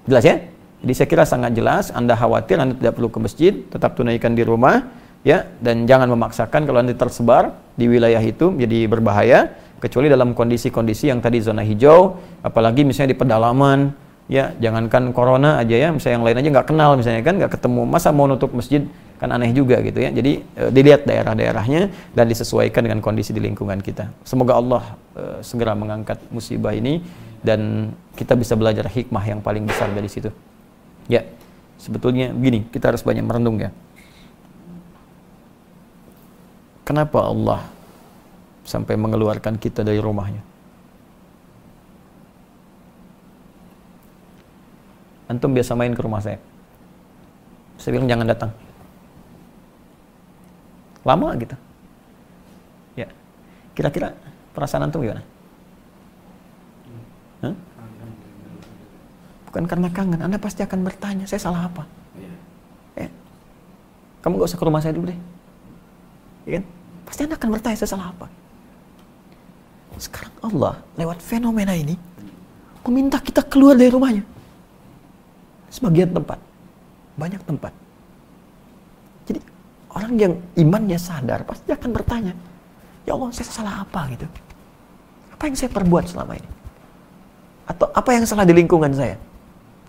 Jelas ya? Jadi saya kira sangat jelas anda khawatir anda tidak perlu ke masjid tetap tunaikan di rumah ya. Dan jangan memaksakan kalau nanti tersebar di wilayah itu jadi berbahaya kecuali dalam kondisi-kondisi yang tadi zona hijau apalagi misalnya di pedalaman ya jangankan corona aja ya misalnya yang lain aja nggak kenal misalnya kan nggak ketemu masa mau nutup masjid kan aneh juga gitu ya. Jadi e, dilihat daerah-daerahnya dan disesuaikan dengan kondisi di lingkungan kita. Semoga Allah e, segera mengangkat musibah ini dan kita bisa belajar hikmah yang paling besar dari situ. Ya sebetulnya begini kita harus banyak merenung ya Kenapa Allah sampai mengeluarkan kita dari rumahnya? Antum biasa main ke rumah saya. Saya bilang jangan datang. Lama gitu. Ya. Kira-kira perasaan antum gimana? Hah? Bukan karena kangen, Anda pasti akan bertanya, saya salah apa? Ya. Kamu gak usah ke rumah saya dulu deh. Ya kan? Pasti Anda akan bertanya saya salah apa. Sekarang Allah lewat fenomena ini meminta kita keluar dari rumahnya. Sebagian tempat. Banyak tempat. Jadi orang yang imannya sadar pasti akan bertanya, Ya Allah saya salah apa gitu. Apa yang saya perbuat selama ini? Atau apa yang salah di lingkungan saya?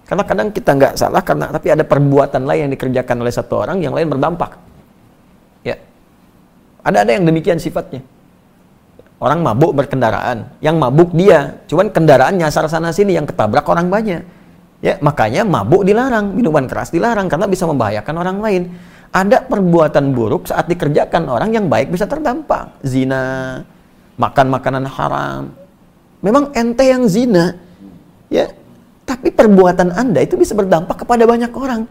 Karena kadang kita nggak salah karena tapi ada perbuatan lain yang dikerjakan oleh satu orang yang lain berdampak. Ada ada yang demikian sifatnya. Orang mabuk berkendaraan, yang mabuk dia, cuman kendaraan nyasar sana sini yang ketabrak orang banyak. Ya, makanya mabuk dilarang, minuman keras dilarang karena bisa membahayakan orang lain. Ada perbuatan buruk saat dikerjakan orang yang baik bisa terdampak. Zina, makan makanan haram. Memang ente yang zina, ya. Tapi perbuatan Anda itu bisa berdampak kepada banyak orang.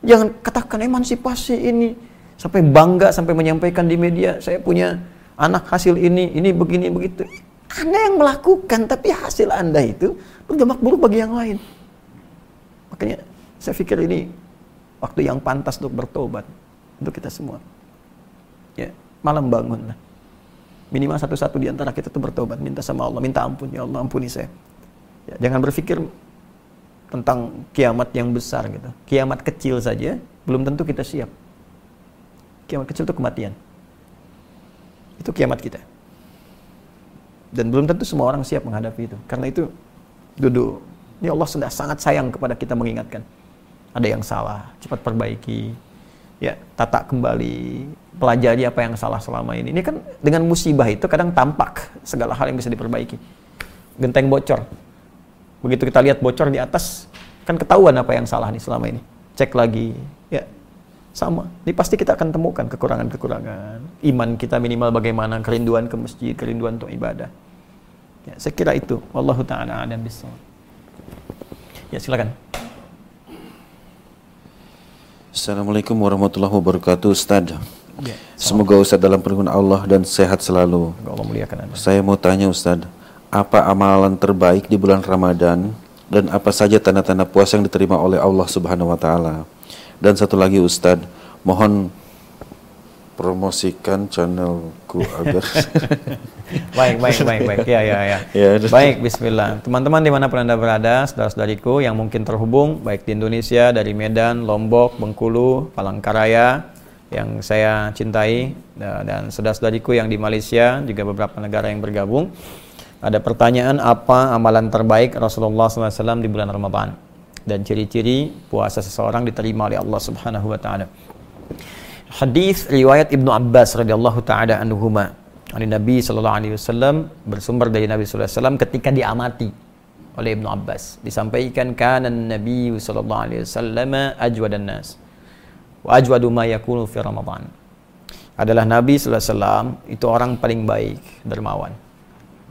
Jangan katakan emansipasi ini sampai bangga sampai menyampaikan di media saya punya anak hasil ini ini begini begitu. Anda yang melakukan tapi hasil anda itu berdampak buruk bagi yang lain. Makanya saya pikir ini waktu yang pantas untuk bertobat untuk kita semua. Ya malam bangun minimal satu-satu di antara kita itu bertobat minta sama Allah minta ampun ya Allah ampuni saya. Ya, jangan berpikir tentang kiamat yang besar gitu. Kiamat kecil saja belum tentu kita siap Kiamat kecil itu kematian. Itu kiamat kita. Dan belum tentu semua orang siap menghadapi itu. Karena itu duduk. Ini Allah sudah sangat sayang kepada kita mengingatkan. Ada yang salah, cepat perbaiki. Ya, tata kembali, pelajari apa yang salah selama ini. Ini kan dengan musibah itu kadang tampak segala hal yang bisa diperbaiki. Genteng bocor. Begitu kita lihat bocor di atas, kan ketahuan apa yang salah nih selama ini. Cek lagi, ya sama. Ini pasti kita akan temukan kekurangan-kekurangan. Iman kita minimal bagaimana, kerinduan ke masjid, kerinduan untuk ibadah. Ya, saya kira itu. Wallahu taala a'lam bishawab. Ya, silakan.
Assalamualaikum warahmatullahi wabarakatuh, Ustaz. Ya, Semoga Ustaz dalam perlindungan Allah dan sehat selalu. Allah muliakan Anda. Saya mau tanya Ustaz, apa amalan terbaik di bulan Ramadan dan apa saja tanda-tanda puasa yang diterima oleh Allah Subhanahu wa taala. Dan satu lagi Ustadz, mohon promosikan channelku agar
baik baik baik baik. Ya ya ya, ya baik Bismillah. Teman-teman di mana pun anda berada saudara-saudariku yang mungkin terhubung baik di Indonesia dari Medan Lombok Bengkulu Palangkaraya yang saya cintai dan saudara-saudariku yang di Malaysia juga beberapa negara yang bergabung ada pertanyaan apa amalan terbaik Rasulullah SAW di bulan Ramadan dan ciri-ciri puasa seseorang diterima oleh Allah Subhanahu wa taala. Hadis riwayat Ibnu Abbas radhiyallahu taala anhuma dari Nabi sallallahu alaihi wasallam bersumber dari Nabi sallallahu alaihi wasallam ketika diamati oleh Ibnu Abbas disampaikan kana Nabi sallallahu alaihi wasallam ajwadan nas wa ajwadu ma yakunu fi Ramadan adalah Nabi sallallahu alaihi wasallam itu orang paling baik dermawan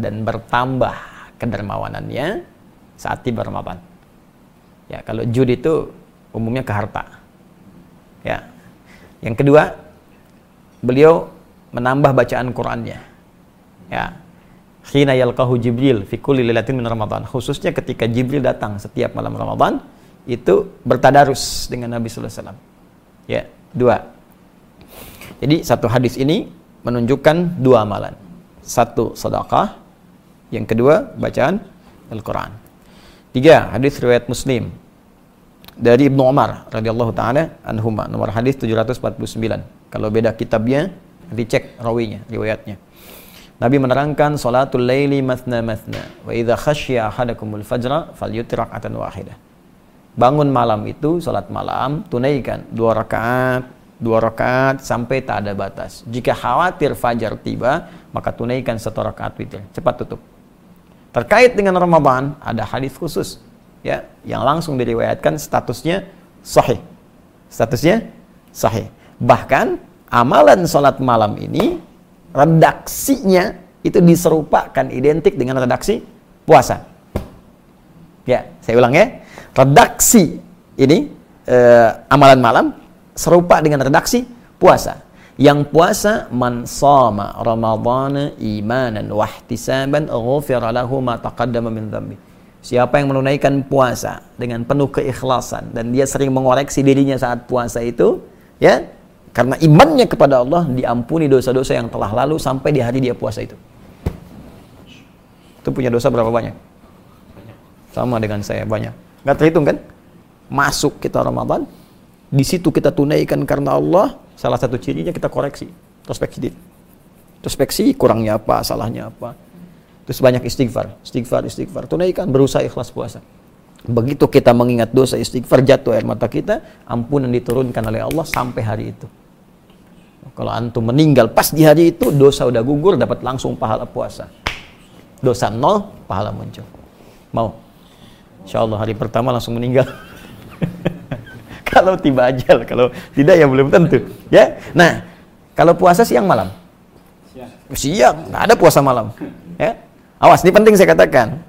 dan bertambah kedermawanannya saat tiba Ramadan. Ya, kalau jud itu umumnya ke harta. Ya. Yang kedua, beliau menambah bacaan Qur'annya. Ya. Khina yalqahu Jibril fi kulli lailatin min Ramadan. Khususnya ketika Jibril datang setiap malam Ramadan, itu bertadarus dengan Nabi sallallahu alaihi wasallam. Ya, dua. Jadi satu hadis ini menunjukkan dua amalan. Satu sedekah, yang kedua, bacaan Al-Quran. Tiga, hadis riwayat Muslim dari Ibnu Umar radhiyallahu taala anhuma nomor hadis 749. Kalau beda kitabnya dicek rawinya, riwayatnya. Nabi menerangkan salatul laili mathna mathna wa idza khasya ahadakumul fajra falyutir rak'atan wahidah. Bangun malam itu salat malam tunaikan dua rakaat dua rakaat sampai tak ada batas. Jika khawatir fajar tiba, maka tunaikan satu rakaat witir. Cepat tutup. Terkait dengan Ramadan ada hadis khusus ya yang langsung diriwayatkan statusnya sahih. Statusnya sahih. Bahkan amalan sholat malam ini redaksinya itu diserupakan identik dengan redaksi puasa. Ya, saya ulang ya. Redaksi ini eh, amalan malam serupa dengan redaksi puasa. Yang puasa man sama Ramadhan imanan wa ihtisaban ghufira lahu ma taqaddama min dhanbi. Siapa yang menunaikan puasa dengan penuh keikhlasan dan dia sering mengoreksi dirinya saat puasa itu, ya, karena imannya kepada Allah diampuni dosa-dosa yang telah lalu sampai di hari dia puasa itu. Itu punya dosa berapa banyak? Sama dengan saya banyak. Gak terhitung kan? Masuk kita Ramadan, di situ kita tunaikan karena Allah, Salah satu cirinya kita koreksi, introspeksi diri. Introspeksi kurangnya apa, salahnya apa. Terus banyak istighfar, istighfar, istighfar. Tunaikan, berusaha ikhlas puasa. Begitu kita mengingat dosa istighfar, jatuh air mata kita, ampunan diturunkan oleh Allah sampai hari itu. Kalau antum meninggal pas di hari itu, dosa udah gugur, dapat langsung pahala puasa. Dosa nol, pahala muncul. Mau? Insya Allah hari pertama langsung meninggal. kalau tiba ajal, kalau tidak ya belum tentu. Ya. Nah, kalau puasa siang malam. Siang. Siang, nggak ada puasa malam. Ya. Awas, ini penting saya katakan.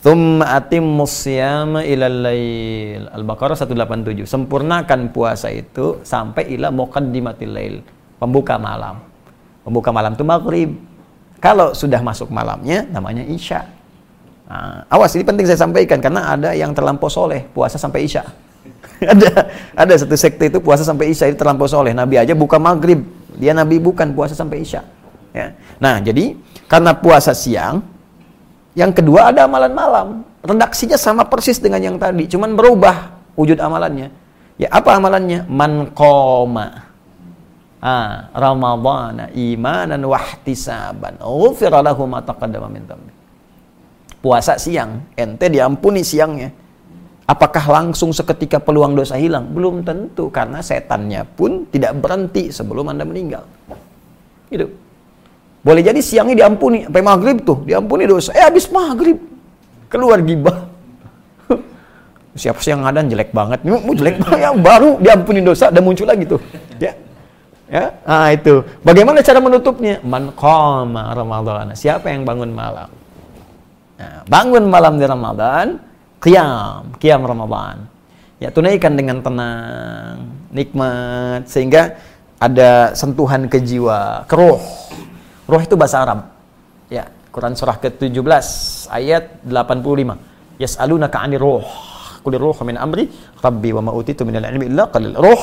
Thumma atimmus siyama ilal lail. Al-Baqarah 187. Sempurnakan puasa itu sampai ila muqaddimatil lail. Pembuka malam. Pembuka malam itu maghrib. Kalau sudah masuk malamnya namanya isya. Nah, awas ini penting saya sampaikan karena ada yang terlampau soleh puasa sampai isya. ada ada satu sekte itu puasa sampai isya itu terlampau soleh. Nabi aja buka maghrib, dia Nabi bukan puasa sampai isya. Ya. Nah jadi karena puasa siang, yang kedua ada amalan malam. Redaksinya sama persis dengan yang tadi, cuman berubah wujud amalannya. Ya apa amalannya? Man qoma ah, Ramadhan imanan wahtisaban ghufira lahu ma min Puasa siang, ente diampuni siangnya Apakah langsung seketika peluang dosa hilang? Belum tentu, karena setannya pun tidak berhenti sebelum Anda meninggal. Gitu. Boleh jadi siangnya diampuni, sampai maghrib tuh, diampuni dosa. Eh, habis maghrib, keluar gibah. Siapa sih yang ngadan jelek banget? Mau jelek banget, yang baru diampuni dosa, dan muncul lagi tuh. Ya, ya, ah itu. Bagaimana cara menutupnya? Man qama Ramadan. Siapa yang bangun malam? Nah, bangun malam di Ramadan, Qiyam, qiyam Ramadan. Ya, tunaikan dengan tenang, nikmat sehingga ada sentuhan ke jiwa, ke roh. Roh itu bahasa Arab. Ya, Quran surah ke-17 ayat 85. Yas'alunaka 'anir ruh. Qul ruh min amri rabbi wa ma utitu minal ilmi illa qalil. Ruh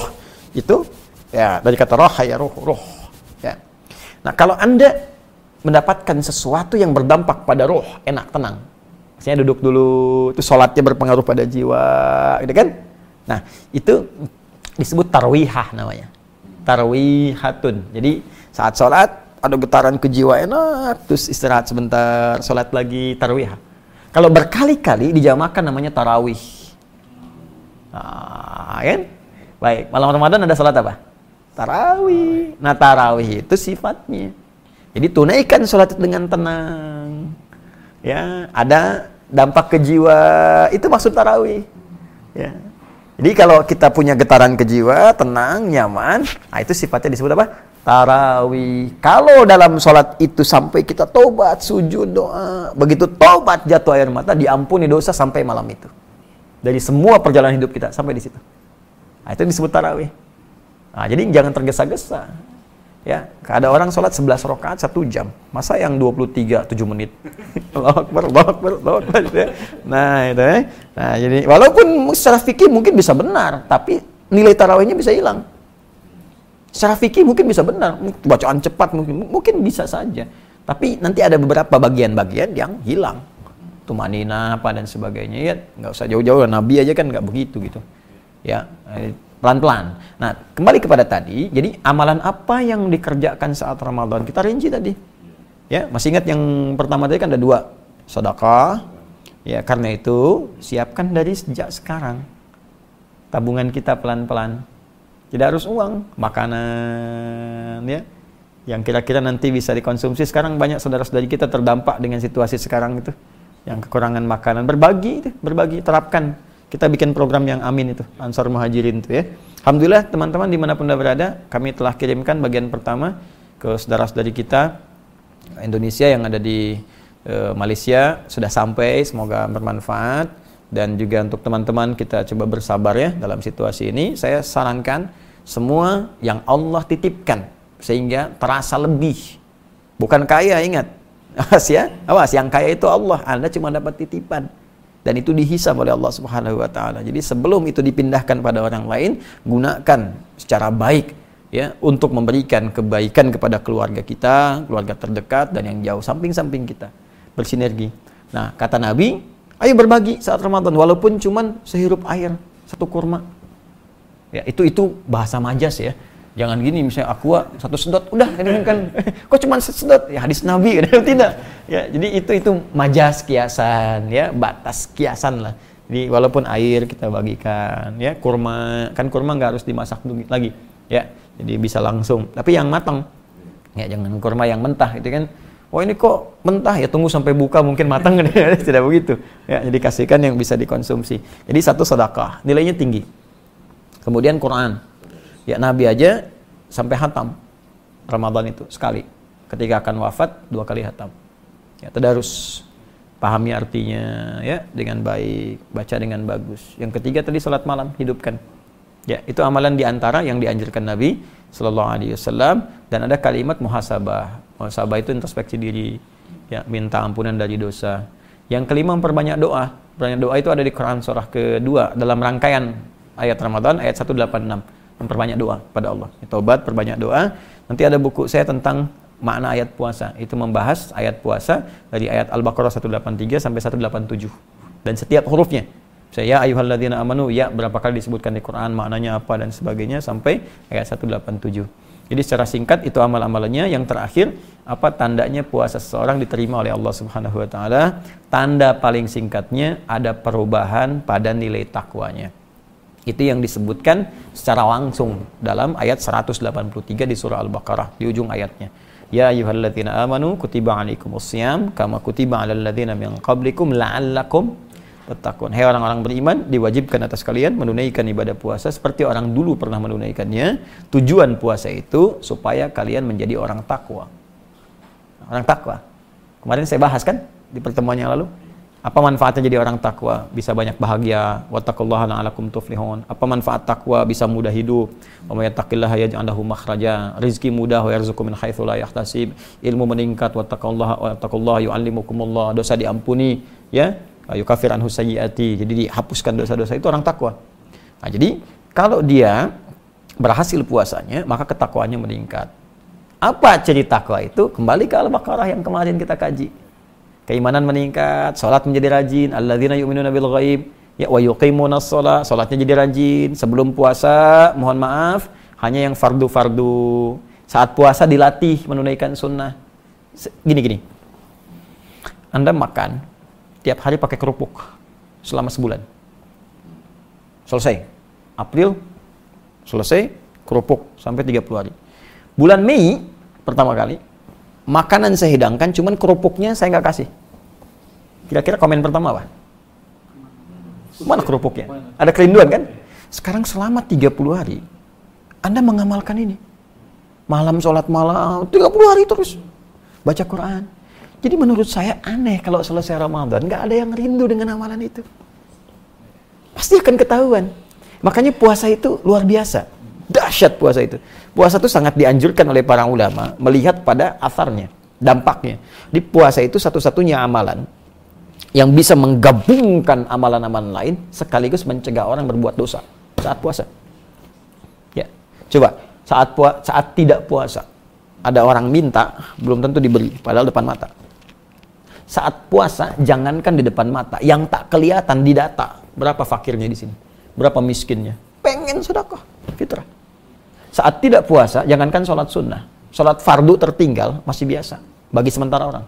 itu ya dari kata roh ya ruh, ruh. Ya. Nah, kalau Anda mendapatkan sesuatu yang berdampak pada roh, enak, tenang. Saya duduk dulu, itu sholatnya berpengaruh pada jiwa, gitu kan? Nah, itu disebut tarwihah namanya. Tarwihatun. Jadi saat sholat ada getaran ke jiwa enak, terus istirahat sebentar, sholat lagi tarwihah. Kalau berkali-kali dijamakan namanya tarawih. Nah, kan? Baik, malam Ramadan ada sholat apa? Tarawih. Nah, tarawih itu sifatnya. Jadi tunaikan sholat dengan tenang. Ya, ada dampak ke jiwa, itu maksud tarawih. Ya. Jadi kalau kita punya getaran ke jiwa, tenang, nyaman, nah itu sifatnya disebut apa? Tarawih. Kalau dalam sholat itu sampai kita tobat, sujud, doa, begitu tobat jatuh air mata, diampuni dosa sampai malam itu. Dari semua perjalanan hidup kita sampai di situ. Nah, itu disebut tarawih. Nah, jadi jangan tergesa-gesa. Ya, ada orang sholat 11 rakaat satu jam. Masa yang 23 7 menit? Allah Akbar. Ya. Nah, itu ya. Nah, jadi walaupun secara fikih mungkin bisa benar, tapi nilai tarawihnya bisa hilang. Secara fikih mungkin bisa benar, bacaan cepat mungkin mungkin bisa saja. Tapi nanti ada beberapa bagian-bagian yang hilang. Tumanina apa dan sebagainya ya nggak usah jauh-jauh Nabi aja kan nggak begitu gitu. Ya, pelan-pelan. Nah, kembali kepada tadi, jadi amalan apa yang dikerjakan saat Ramadan? Kita rinci tadi. Ya, masih ingat yang pertama tadi kan ada dua, sedekah. Ya, karena itu siapkan dari sejak sekarang. Tabungan kita pelan-pelan. Tidak harus uang, makanan ya. Yang kira-kira nanti bisa dikonsumsi. Sekarang banyak saudara-saudari kita terdampak dengan situasi sekarang itu. Yang kekurangan makanan, berbagi itu, berbagi, terapkan kita bikin program yang amin itu, Ansar Muhajirin itu ya. Alhamdulillah teman-teman di mana pun anda berada, kami telah kirimkan bagian pertama ke saudara-saudari kita Indonesia yang ada di e, Malaysia sudah sampai, semoga bermanfaat dan juga untuk teman-teman kita coba bersabar ya dalam situasi ini. Saya sarankan semua yang Allah titipkan sehingga terasa lebih. Bukan kaya ingat. Awas ya, awas yang kaya itu Allah, Anda cuma dapat titipan dan itu dihisab oleh Allah Subhanahu wa taala. Jadi sebelum itu dipindahkan pada orang lain, gunakan secara baik ya untuk memberikan kebaikan kepada keluarga kita, keluarga terdekat dan yang jauh samping-samping kita. Bersinergi. Nah, kata Nabi, ayo berbagi saat Ramadan walaupun cuman sehirup air, satu kurma. Ya, itu itu bahasa majas ya. Jangan gini misalnya aqua satu sedot udah ini kan kok cuma sedot? Ya hadis nabi kan tidak. Ya jadi itu itu majas kiasan ya batas kiasan lah. Jadi walaupun air kita bagikan ya kurma kan kurma nggak harus dimasak lagi ya. Jadi bisa langsung. Tapi yang matang ya jangan kurma yang mentah itu kan oh ini kok mentah ya tunggu sampai buka mungkin matang tidak begitu ya jadi kasihkan yang bisa dikonsumsi jadi satu sedekah nilainya tinggi kemudian Quran Ya Nabi aja sampai hatam Ramadan itu sekali. Ketika akan wafat dua kali hatam. Ya tadarus pahami artinya ya dengan baik, baca dengan bagus. Yang ketiga tadi salat malam hidupkan. Ya, itu amalan di antara yang dianjurkan Nabi Shallallahu alaihi wasallam dan ada kalimat muhasabah. Muhasabah itu introspeksi diri, ya, minta ampunan dari dosa. Yang kelima memperbanyak doa. Perbanyak doa itu ada di Quran surah kedua dalam rangkaian ayat Ramadan ayat 186 memperbanyak doa pada Allah. Tobat, perbanyak doa. Nanti ada buku saya tentang makna ayat puasa. Itu membahas ayat puasa dari ayat Al-Baqarah 183 sampai 187. Dan setiap hurufnya. Saya ya ayyuhalladzina amanu ya berapa kali disebutkan di Quran maknanya apa dan sebagainya sampai ayat 187. Jadi secara singkat itu amal-amalannya yang terakhir apa tandanya puasa seseorang diterima oleh Allah Subhanahu wa taala? Tanda paling singkatnya ada perubahan pada nilai takwanya. Itu yang disebutkan secara langsung dalam ayat 183 di surah Al-Baqarah di ujung ayatnya. Ya ayyuhalladzina amanu kutiba alaikumusiyam kama kutiba alal ladzina min qablikum la'allakum tattaqun. Hai orang-orang beriman, diwajibkan atas kalian menunaikan ibadah puasa seperti orang dulu pernah menunaikannya. Tujuan puasa itu supaya kalian menjadi orang takwa. Orang takwa. Kemarin saya bahas kan di pertemuan yang lalu. Apa manfaatnya jadi orang takwa? Bisa banyak bahagia. Wattaqullaha la'alakum tuflihun. Apa manfaat takwa? Bisa mudah hidup. Wa may yattaqillaha yaj'al lahu makhraja. Rizki mudah wa yarzuqhu min haitsu la yahtasib. Ilmu meningkat wattaqullaha wattaqullaha yu'allimukumullah. Dosa diampuni, ya. Yukafir anhu sayyiati. Jadi dihapuskan dosa-dosa itu orang takwa. Nah, jadi kalau dia berhasil puasanya, maka ketakwaannya meningkat. Apa ciri takwa itu? Kembali ke Al-Baqarah yang kemarin kita kaji keimanan meningkat, salat menjadi rajin, alladzina yu'minuna bil ghaib, ya wa yuqimuna shalah, salatnya jadi rajin. Sebelum puasa, mohon maaf, hanya yang fardu-fardu. Saat puasa dilatih menunaikan sunnah. Gini gini. Anda makan tiap hari pakai kerupuk selama sebulan. Selesai. April selesai kerupuk sampai 30 hari. Bulan Mei pertama kali makanan saya hidangkan, cuman kerupuknya saya nggak kasih. Kira-kira komen pertama apa? Mana kerupuknya? Ada kerinduan kan? Sekarang selama 30 hari, Anda mengamalkan ini. Malam sholat malam, 30 hari terus. Baca Quran. Jadi menurut saya aneh kalau selesai Ramadan, nggak ada yang rindu dengan amalan itu. Pasti akan ketahuan. Makanya puasa itu luar biasa. Dahsyat puasa itu. Puasa itu sangat dianjurkan oleh para ulama melihat pada asarnya, dampaknya. Di puasa itu satu-satunya amalan yang bisa menggabungkan amalan-amalan lain sekaligus mencegah orang berbuat dosa saat puasa. Ya. Coba saat pua saat tidak puasa ada orang minta belum tentu diberi padahal depan mata. Saat puasa jangankan di depan mata, yang tak kelihatan di data berapa fakirnya di sini, berapa miskinnya. Pengen sedekah, fitrah. Saat tidak puasa, jangankan sholat sunnah. Sholat fardu tertinggal, masih biasa. Bagi sementara orang.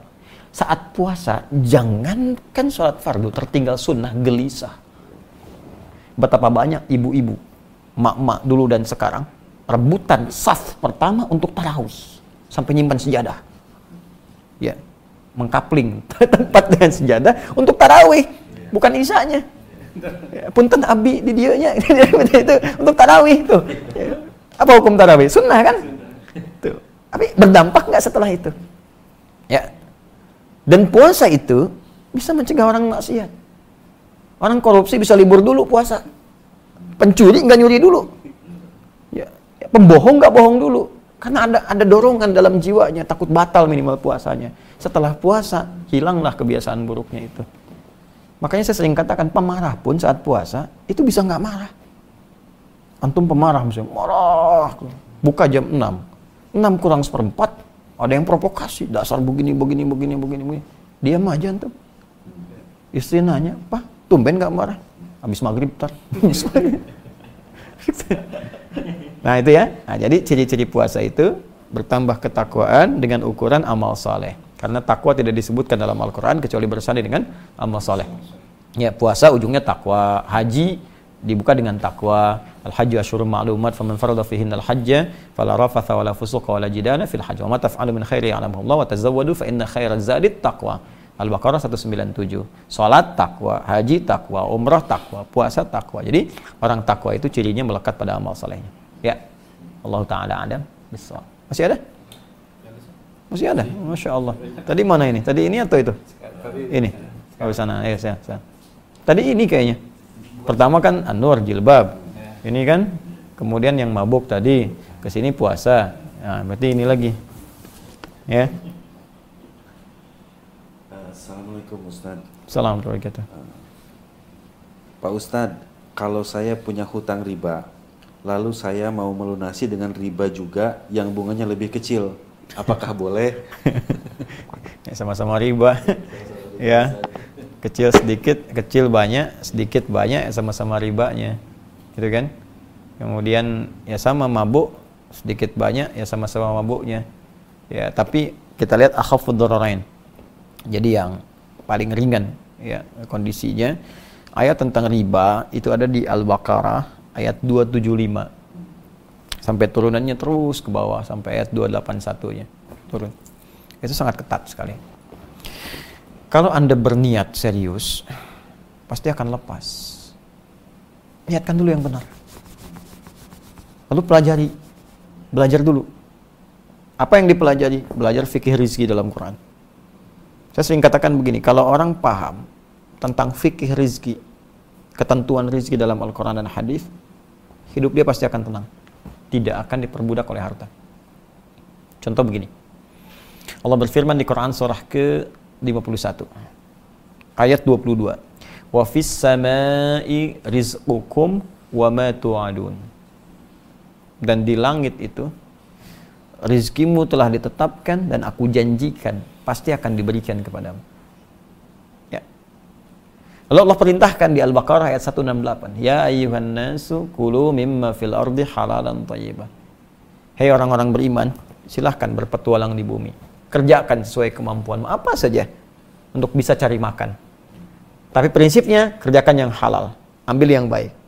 Saat puasa, jangankan sholat fardu tertinggal sunnah, gelisah. Betapa banyak ibu-ibu, mak-mak dulu dan sekarang, rebutan saf pertama untuk tarawih. Sampai nyimpan sejadah. Ya, mengkapling tempat dengan sejadah untuk tarawih. Bukan isanya. Ya, punten abi di dianya itu untuk tarawih itu. Ya. Apa hukum tarawih? Sunnah kan? Tuh. Tapi berdampak nggak setelah itu? Ya. Dan puasa itu bisa mencegah orang maksiat. Orang korupsi bisa libur dulu puasa. Pencuri nggak nyuri dulu. Ya. ya pembohong nggak bohong dulu. Karena ada ada dorongan dalam jiwanya, takut batal minimal puasanya. Setelah puasa, hilanglah kebiasaan buruknya itu. Makanya saya sering katakan pemarah pun saat puasa itu bisa nggak marah. Antum pemarah misalnya, marah. Buka jam 6. 6 kurang seperempat, ada yang provokasi. Dasar begini, begini, begini, begini, begini. Diam aja antum. Istri nanya, Pak, tumben gak marah? Habis maghrib tar. nah itu ya. Nah, jadi ciri-ciri puasa itu bertambah ketakwaan dengan ukuran amal soleh. Karena takwa tidak disebutkan dalam Al-Quran kecuali bersanding dengan amal soleh. Ya puasa ujungnya takwa, haji dibuka dengan takwa al-hajju asyurun ma'lumat faman farada fihin al-hajja fala rafatha wala fusuqa wala jidana fil hajj wa ma taf'alu min khairi ya'lamuhu Allah wa tazawwadu fa inna khairaz zadi taqwa Al-Baqarah 197. Salat takwa, haji takwa, umrah takwa, puasa takwa. Jadi orang takwa itu cirinya melekat pada amal salehnya. Ya. Allah taala adam. Bisa. Masih ada? Masih ada. Masya Allah. Tadi mana ini? Tadi ini atau itu? Ini. Oh, sana. Ayo, saya, saya. Tadi ini kayaknya. Pertama kan Anwar jilbab. Ini kan kemudian yang mabuk tadi ke sini puasa. Nah, berarti ini lagi. Ya.
Assalamualaikum Ustaz.
Assalamualaikum.
Pak Ustad, kalau saya punya hutang riba, lalu saya mau melunasi dengan riba juga yang bunganya lebih kecil, apakah boleh?
ya, sama-sama riba. ya kecil sedikit, kecil banyak, sedikit banyak sama-sama ribanya. Gitu kan? Kemudian ya sama mabuk, sedikit banyak ya sama-sama mabuknya. Ya, tapi kita lihat akhafud. Jadi yang paling ringan ya kondisinya. Ayat tentang riba itu ada di Al-Baqarah ayat 275. Sampai turunannya terus ke bawah sampai ayat 281-nya. Turun. Itu sangat ketat sekali. Kalau Anda berniat serius, pasti akan lepas. Niatkan dulu yang benar. Lalu pelajari. Belajar dulu. Apa yang dipelajari? Belajar fikih rizki dalam Quran. Saya sering katakan begini, kalau orang paham tentang fikih rizki, ketentuan rizki dalam Al-Quran dan hadis, hidup dia pasti akan tenang. Tidak akan diperbudak oleh harta. Contoh begini. Allah berfirman di Quran surah ke-51. Ayat 22. Wa fis samai rizqukum wa. Dan di langit itu rizkimu telah ditetapkan dan aku janjikan pasti akan diberikan kepadamu. Ya. Lalu Allah perintahkan di Al-Baqarah ayat 168, "Ya ayyuhan nasu kulu mimma fil ardi halalan thayyibah." Hei orang-orang beriman, silahkan berpetualang di bumi. Kerjakan sesuai kemampuanmu apa saja untuk bisa cari makan. Tapi prinsipnya kerjakan yang halal, ambil yang baik.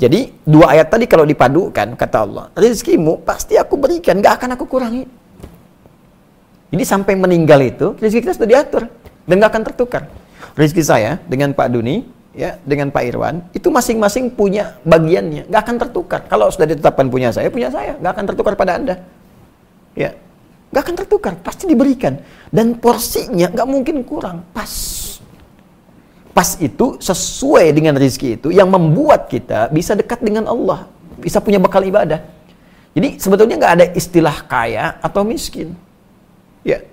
Jadi dua ayat tadi kalau dipadukan kata Allah, rezekimu pasti aku berikan, gak akan aku kurangi. Jadi sampai meninggal itu rezeki kita sudah diatur dan gak akan tertukar. Rezeki saya dengan Pak Duni, ya dengan Pak Irwan itu masing-masing punya bagiannya, gak akan tertukar. Kalau sudah ditetapkan punya saya, punya saya, gak akan tertukar pada anda. Ya, gak akan tertukar, pasti diberikan dan porsinya gak mungkin kurang, pas pas itu sesuai dengan rizki itu yang membuat kita bisa dekat dengan Allah, bisa punya bekal ibadah. Jadi sebetulnya nggak ada istilah kaya atau miskin. Ya,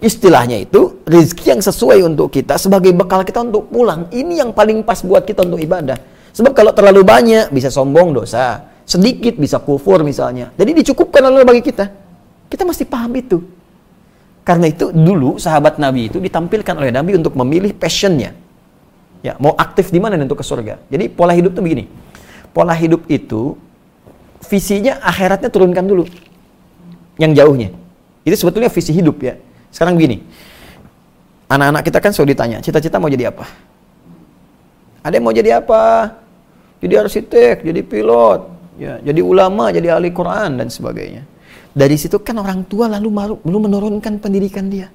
istilahnya itu rizki yang sesuai untuk kita sebagai bekal kita untuk pulang. Ini yang paling pas buat kita untuk ibadah. Sebab kalau terlalu banyak bisa sombong dosa, sedikit bisa kufur misalnya. Jadi dicukupkan oleh bagi kita. Kita mesti paham itu. Karena itu dulu sahabat Nabi itu ditampilkan oleh Nabi untuk memilih passionnya Ya, mau aktif di mana untuk ke surga. Jadi pola hidup tuh begini. Pola hidup itu visinya akhiratnya turunkan dulu. Yang jauhnya. Itu sebetulnya visi hidup ya. Sekarang begini. Anak-anak kita kan selalu ditanya, cita-cita mau jadi apa? Ada yang mau jadi apa? Jadi arsitek, jadi pilot, ya, jadi ulama, jadi ahli Quran dan sebagainya. Dari situ kan orang tua lalu belum menurunkan pendidikan dia.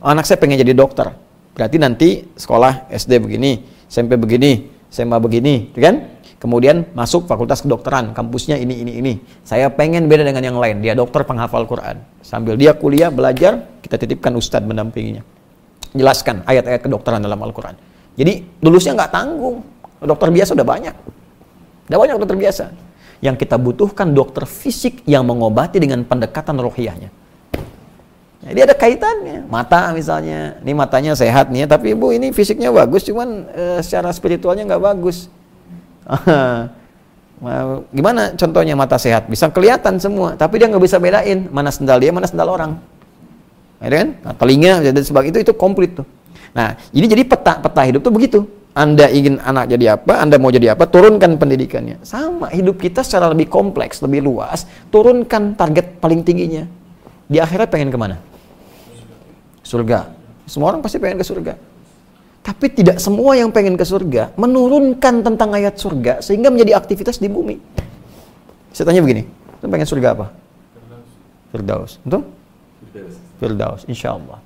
anak saya pengen jadi dokter Berarti nanti sekolah SD begini, SMP begini, SMA begini, gitu kan? Kemudian masuk fakultas kedokteran, kampusnya ini, ini, ini. Saya pengen beda dengan yang lain. Dia dokter penghafal Quran. Sambil dia kuliah, belajar, kita titipkan ustadz mendampinginya. Jelaskan ayat-ayat kedokteran dalam Al-Quran. Jadi lulusnya nggak tanggung. Dokter biasa udah banyak. Udah banyak dokter biasa. Yang kita butuhkan dokter fisik yang mengobati dengan pendekatan rohiyahnya. Jadi ada kaitannya. Mata misalnya, ini matanya sehat nih, ya, tapi ibu ini fisiknya bagus, cuman e, secara spiritualnya nggak bagus. Gimana contohnya mata sehat? Bisa kelihatan semua, tapi dia nggak bisa bedain mana sendal dia, mana sendal orang. Ya kan? Nah, telinga dan sebagainya itu itu komplit tuh. Nah, ini jadi peta peta hidup tuh begitu. Anda ingin anak jadi apa, Anda mau jadi apa, turunkan pendidikannya. Sama, hidup kita secara lebih kompleks, lebih luas, turunkan target paling tingginya. Di akhirat pengen ke mana? Surga. Semua orang pasti pengen ke surga. Tapi tidak semua yang pengen ke surga menurunkan tentang ayat surga sehingga menjadi aktivitas di bumi. Saya tanya begini, itu pengen surga apa? Firdaus. Betul? Firdaus, insya Allah.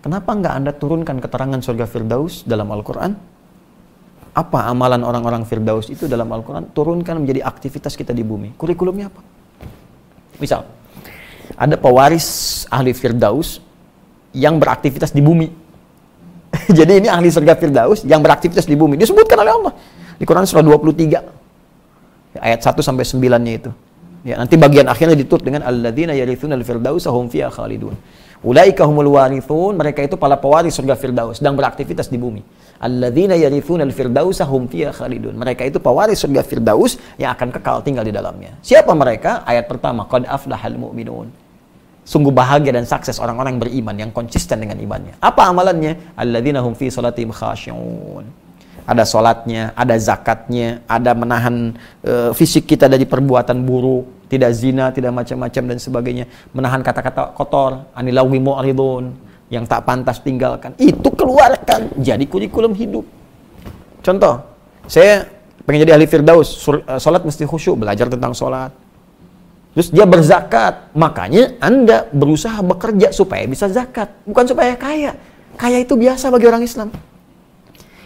Kenapa nggak Anda turunkan keterangan surga Firdaus dalam Al-Quran? Apa amalan orang-orang Firdaus itu dalam Al-Quran? Turunkan menjadi aktivitas kita di bumi. Kurikulumnya apa? Misal, ada pewaris ahli Firdaus yang beraktivitas di bumi. Jadi ini ahli surga Firdaus yang beraktivitas di bumi. Disebutkan oleh Allah. Di Quran surah 23. Ayat 1 sampai 9-nya itu. Ya, nanti bagian akhirnya ditutup dengan alladzina yarithuna al-firdaus hum fiha khalidun. Ulaika humul warithun, mereka itu para pewaris surga Firdaus sedang beraktivitas di bumi. Alladzina yarithuna al-firdaus hum fiha khalidun. Mereka itu pewaris surga Firdaus yang akan kekal tinggal di dalamnya. Siapa mereka? Ayat pertama, qad aflahal mu'minun sungguh bahagia dan sukses orang-orang beriman yang konsisten dengan imannya. Apa amalannya? Alladzina hum fi salatihim khasyun. Ada salatnya, ada zakatnya, ada menahan uh, fisik kita dari perbuatan buruk, tidak zina, tidak macam-macam dan sebagainya, menahan kata-kata kotor, anilawi mu'ridun, yang tak pantas tinggalkan. Itu keluarkan jadi kurikulum hidup. Contoh, saya pengen jadi ahli firdaus, salat mesti khusyuk, belajar tentang salat Terus dia berzakat. Makanya Anda berusaha bekerja supaya bisa zakat. Bukan supaya kaya. Kaya itu biasa bagi orang Islam.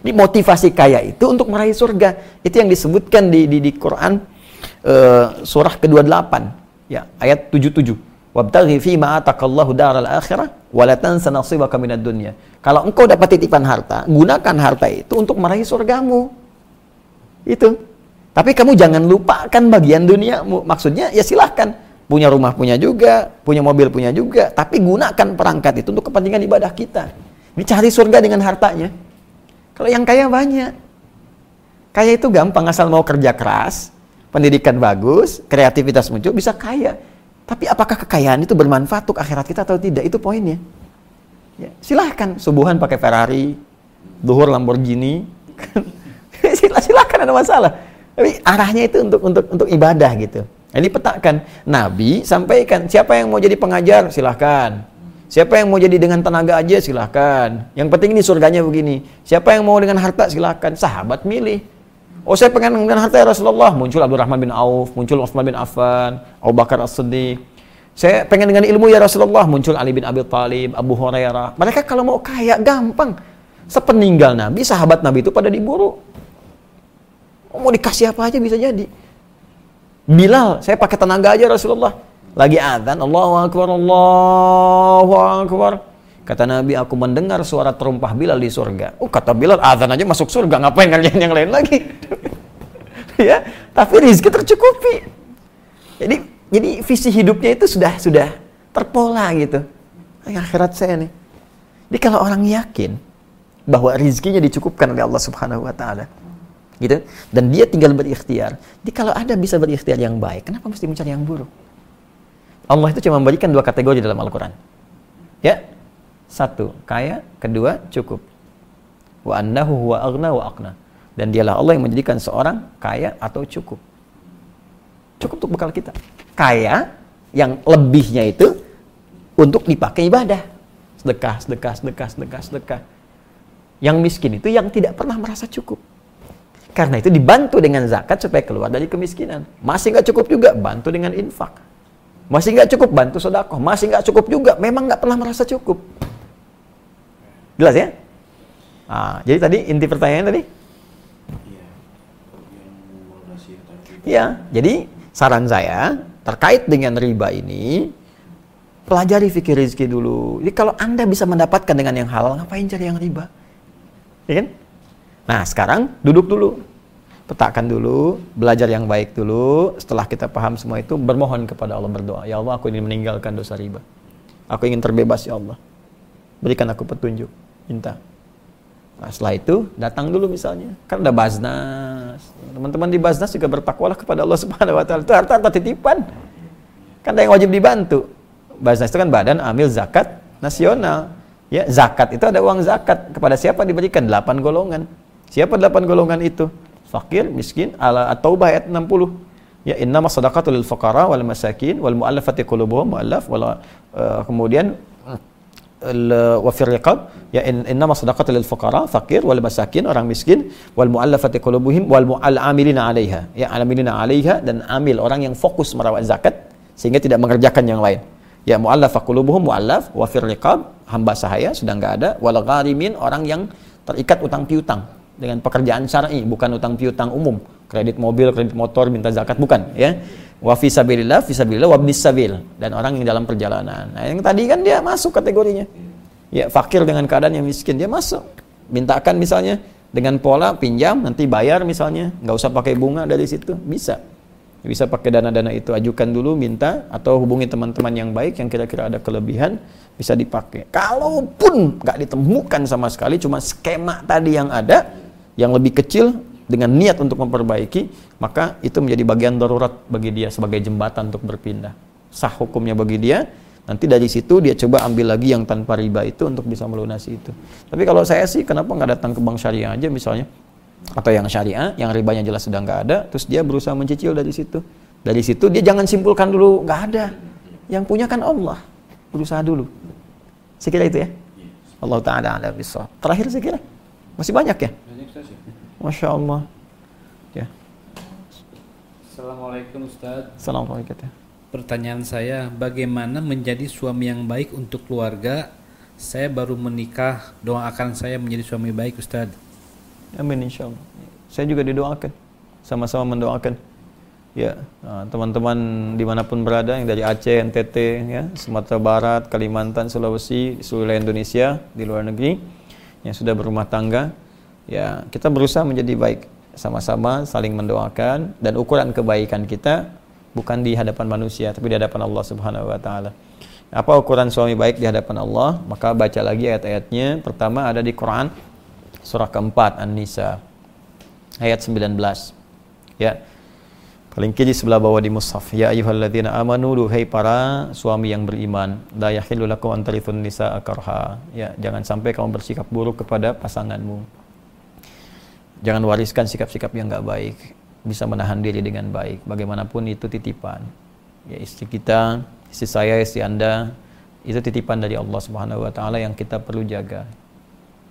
Ini motivasi kaya itu untuk meraih surga. Itu yang disebutkan di, di, di Quran uh, surah ke-28. Ya, ayat 77. Wabtaghi fi ma atakallahu daral akhirah wa la minad dunya. Kalau engkau dapat titipan harta, gunakan harta itu untuk meraih surgamu. Itu. Tapi kamu jangan lupakan bagian duniamu. Maksudnya ya silahkan. Punya rumah punya juga, punya mobil punya juga. Tapi gunakan perangkat itu untuk kepentingan ibadah kita. Ini surga dengan hartanya. Kalau yang kaya banyak. Kaya itu gampang asal mau kerja keras, pendidikan bagus, kreativitas muncul, bisa kaya. Tapi apakah kekayaan itu bermanfaat untuk akhirat kita atau tidak? Itu poinnya. Ya, silahkan subuhan pakai Ferrari, duhur Lamborghini, silahkan ada masalah. Tapi arahnya itu untuk untuk untuk ibadah gitu. Ini petakan. Nabi sampaikan siapa yang mau jadi pengajar silahkan. Siapa yang mau jadi dengan tenaga aja silahkan. Yang penting ini surganya begini. Siapa yang mau dengan harta silahkan. Sahabat milih. Oh saya pengen dengan harta ya Rasulullah. Muncul Abdurrahman bin Auf, muncul Utsman bin Affan, Abu Bakar As-Siddiq. Saya pengen dengan ilmu ya Rasulullah. Muncul Ali bin Abi Thalib, Abu Hurairah. Mereka kalau mau kaya gampang. Sepeninggal Nabi, sahabat Nabi itu pada diburu. Oh, mau dikasih apa aja bisa jadi. Bilal, saya pakai tenaga aja Rasulullah. Lagi adzan, Allahu Akbar, Allahu Akbar. Kata Nabi, aku mendengar suara terumpah Bilal di surga. Oh, kata Bilal, azan aja masuk surga, ngapain ngerjain yang lain lagi? ya, tapi rizki tercukupi. Jadi, jadi visi hidupnya itu sudah sudah terpola gitu. Akhirat saya nih. Jadi kalau orang yakin bahwa rizkinya dicukupkan oleh Allah Subhanahu Wa Taala, gitu, dan dia tinggal berikhtiar. Jadi kalau ada bisa berikhtiar yang baik, kenapa mesti mencari yang buruk? Allah itu cuma memberikan dua kategori dalam Al-Quran. Ya, satu, kaya. Kedua, cukup. Wa annahu huwa aghna wa aqna. Dan dialah Allah yang menjadikan seorang kaya atau cukup. Cukup untuk bekal kita. Kaya yang lebihnya itu untuk dipakai ibadah. Sedekah, sedekah, sedekah, sedekah, sedekah. Yang miskin itu yang tidak pernah merasa cukup. Karena itu dibantu dengan zakat supaya keluar dari kemiskinan. Masih nggak cukup juga, bantu dengan infak. Masih nggak cukup, bantu sodakoh. Masih nggak cukup juga, memang nggak pernah merasa cukup. Jelas ya? Nah, jadi tadi inti pertanyaan tadi? Ya, jadi saran saya terkait dengan riba ini, pelajari fikir rezeki dulu. Jadi kalau Anda bisa mendapatkan dengan yang halal, ngapain cari yang riba? Ya kan? Nah, sekarang duduk dulu. Petakan dulu, belajar yang baik dulu. Setelah kita paham semua itu, bermohon kepada Allah berdoa. Ya Allah, aku ingin meninggalkan dosa riba. Aku ingin terbebas, ya Allah. Berikan aku petunjuk minta. Nah, setelah itu datang dulu misalnya, kan udah Baznas. Teman-teman di Baznas juga bertakwalah kepada Allah Subhanahu wa. Itu harta-harta titipan. Kan ada yang wajib dibantu. Baznas itu kan badan amil zakat nasional. Ya, zakat itu ada uang zakat. Kepada siapa diberikan? Delapan golongan. Siapa delapan golongan itu? Fakir, miskin, ala At-Taubah ayat 60. Ya, innama sadaqatul lil fuqara wal masakin wal mu'allafati qulubuhum mu'allaf wala uh, kemudian wa fir riqab ya innama sadaqatu lil fuqara fakir wal masakin orang miskin wal muallafati qulubuhum wal mu'al amilina 'alaiha ya amilina 'alaiha dan amil orang yang fokus merawat zakat sehingga tidak mengerjakan yang lain ya mu'allaf qulubuhum mu'allaf wa fir riqab hamba sahaya sudah enggak ada wal gharimin orang yang terikat utang piutang dengan pekerjaan syar'i bukan utang piutang umum kredit mobil kredit motor minta zakat bukan ya wa fi sabilillah fi dan orang yang dalam perjalanan. Nah, yang tadi kan dia masuk kategorinya. Ya, fakir dengan keadaan yang miskin dia masuk. Mintakan misalnya dengan pola pinjam nanti bayar misalnya, nggak usah pakai bunga dari situ, bisa. Bisa pakai dana-dana itu ajukan dulu minta atau hubungi teman-teman yang baik yang kira-kira ada kelebihan bisa dipakai. Kalaupun nggak ditemukan sama sekali cuma skema tadi yang ada yang lebih kecil dengan niat untuk memperbaiki, maka itu menjadi bagian darurat bagi dia sebagai jembatan untuk berpindah. Sah hukumnya bagi dia, nanti dari situ dia coba ambil lagi yang tanpa riba itu untuk bisa melunasi itu. Tapi kalau saya sih, kenapa nggak datang ke bank syariah aja misalnya? Atau yang syariah, yang ribanya jelas sudah nggak ada, terus dia berusaha mencicil dari situ. Dari situ dia jangan simpulkan dulu, nggak ada. Yang punya kan Allah. Berusaha dulu. Sekira itu ya? Allah Ta'ala ala Terakhir sekira. Masih banyak ya? Masya Allah. Ya.
Assalamualaikum Ustaz.
Assalamualaikum.
Pertanyaan saya, bagaimana menjadi suami yang baik untuk keluarga? Saya baru menikah, doakan saya menjadi suami baik Ustaz.
Amin insya Allah. Saya juga didoakan. Sama-sama mendoakan. ya nah, teman-teman di mana pun berada yang dari Aceh, NTT, ya Sumatera Barat, Kalimantan, Sulawesi, seluruh Indonesia, di luar negeri yang sudah berumah tangga, ya kita berusaha menjadi baik sama-sama saling mendoakan dan ukuran kebaikan kita bukan di hadapan manusia tapi di hadapan Allah Subhanahu wa taala. Apa ukuran suami baik di hadapan Allah? Maka baca lagi ayat-ayatnya. Pertama ada di Quran surah keempat An-Nisa ayat 19. Ya. Paling kiri sebelah bawah di mushaf. Ya ayyuhalladzina amanu duhai para suami yang beriman, la yahillu lakum an tarithun nisa akarha. Ya, jangan sampai kamu bersikap buruk kepada pasanganmu. Jangan wariskan sikap-sikap yang enggak baik. Bisa menahan diri dengan baik. Bagaimanapun itu titipan. Ya istri kita, istri saya, istri Anda itu titipan dari Allah Subhanahu wa taala yang kita perlu jaga.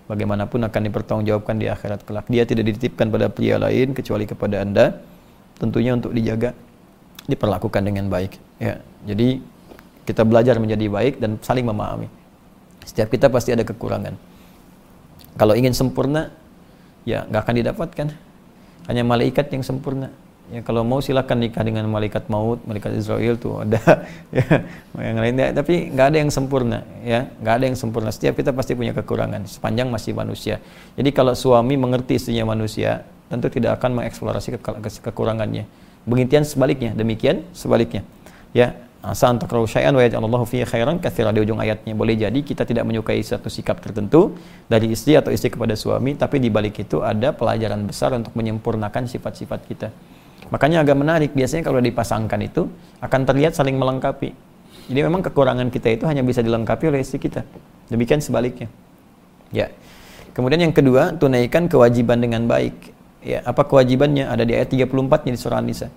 Bagaimanapun akan dipertanggungjawabkan di akhirat kelak. Dia tidak dititipkan pada pria lain kecuali kepada Anda tentunya untuk dijaga diperlakukan dengan baik ya. Jadi kita belajar menjadi baik dan saling memahami. Setiap kita pasti ada kekurangan. Kalau ingin sempurna ya nggak akan didapatkan. Hanya malaikat yang sempurna. Ya kalau mau silakan nikah dengan malaikat maut malaikat Israel tuh ada ya. Yang lainnya tapi nggak ada yang sempurna ya. Nggak ada yang sempurna. Setiap kita pasti punya kekurangan sepanjang masih manusia. Jadi kalau suami mengerti istrinya manusia tentu tidak akan mengeksplorasi ke kekurangannya. Begitian sebaliknya, demikian sebaliknya. Ya, asa takrahu syai'an wa yaj'alallahu fihi khairan katsira di ujung ayatnya. Boleh jadi kita tidak menyukai satu sikap tertentu dari istri atau istri kepada suami, tapi di balik itu ada pelajaran besar untuk menyempurnakan sifat-sifat kita. Makanya agak menarik, biasanya kalau dipasangkan itu akan terlihat saling melengkapi. Jadi memang kekurangan kita itu hanya bisa dilengkapi oleh istri kita. Demikian sebaliknya. Ya. Kemudian yang kedua, tunaikan kewajiban dengan baik. Ya, apa kewajibannya? Ada di ayat 34 di surah An-Nisa.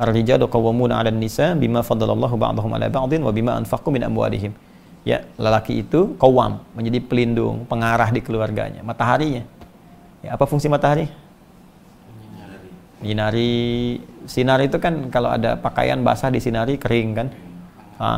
Ar-rijalu qawwamuna 'alan nisa bima faddalallahu ba'dahum 'ala ba'din wa bima anfaqu min amwalihim. Ya, lelaki itu kawam, menjadi pelindung, pengarah di keluarganya, mataharinya. Ya, apa fungsi matahari? Menyinari. Sinar itu kan kalau ada pakaian basah disinari kering kan? Ha,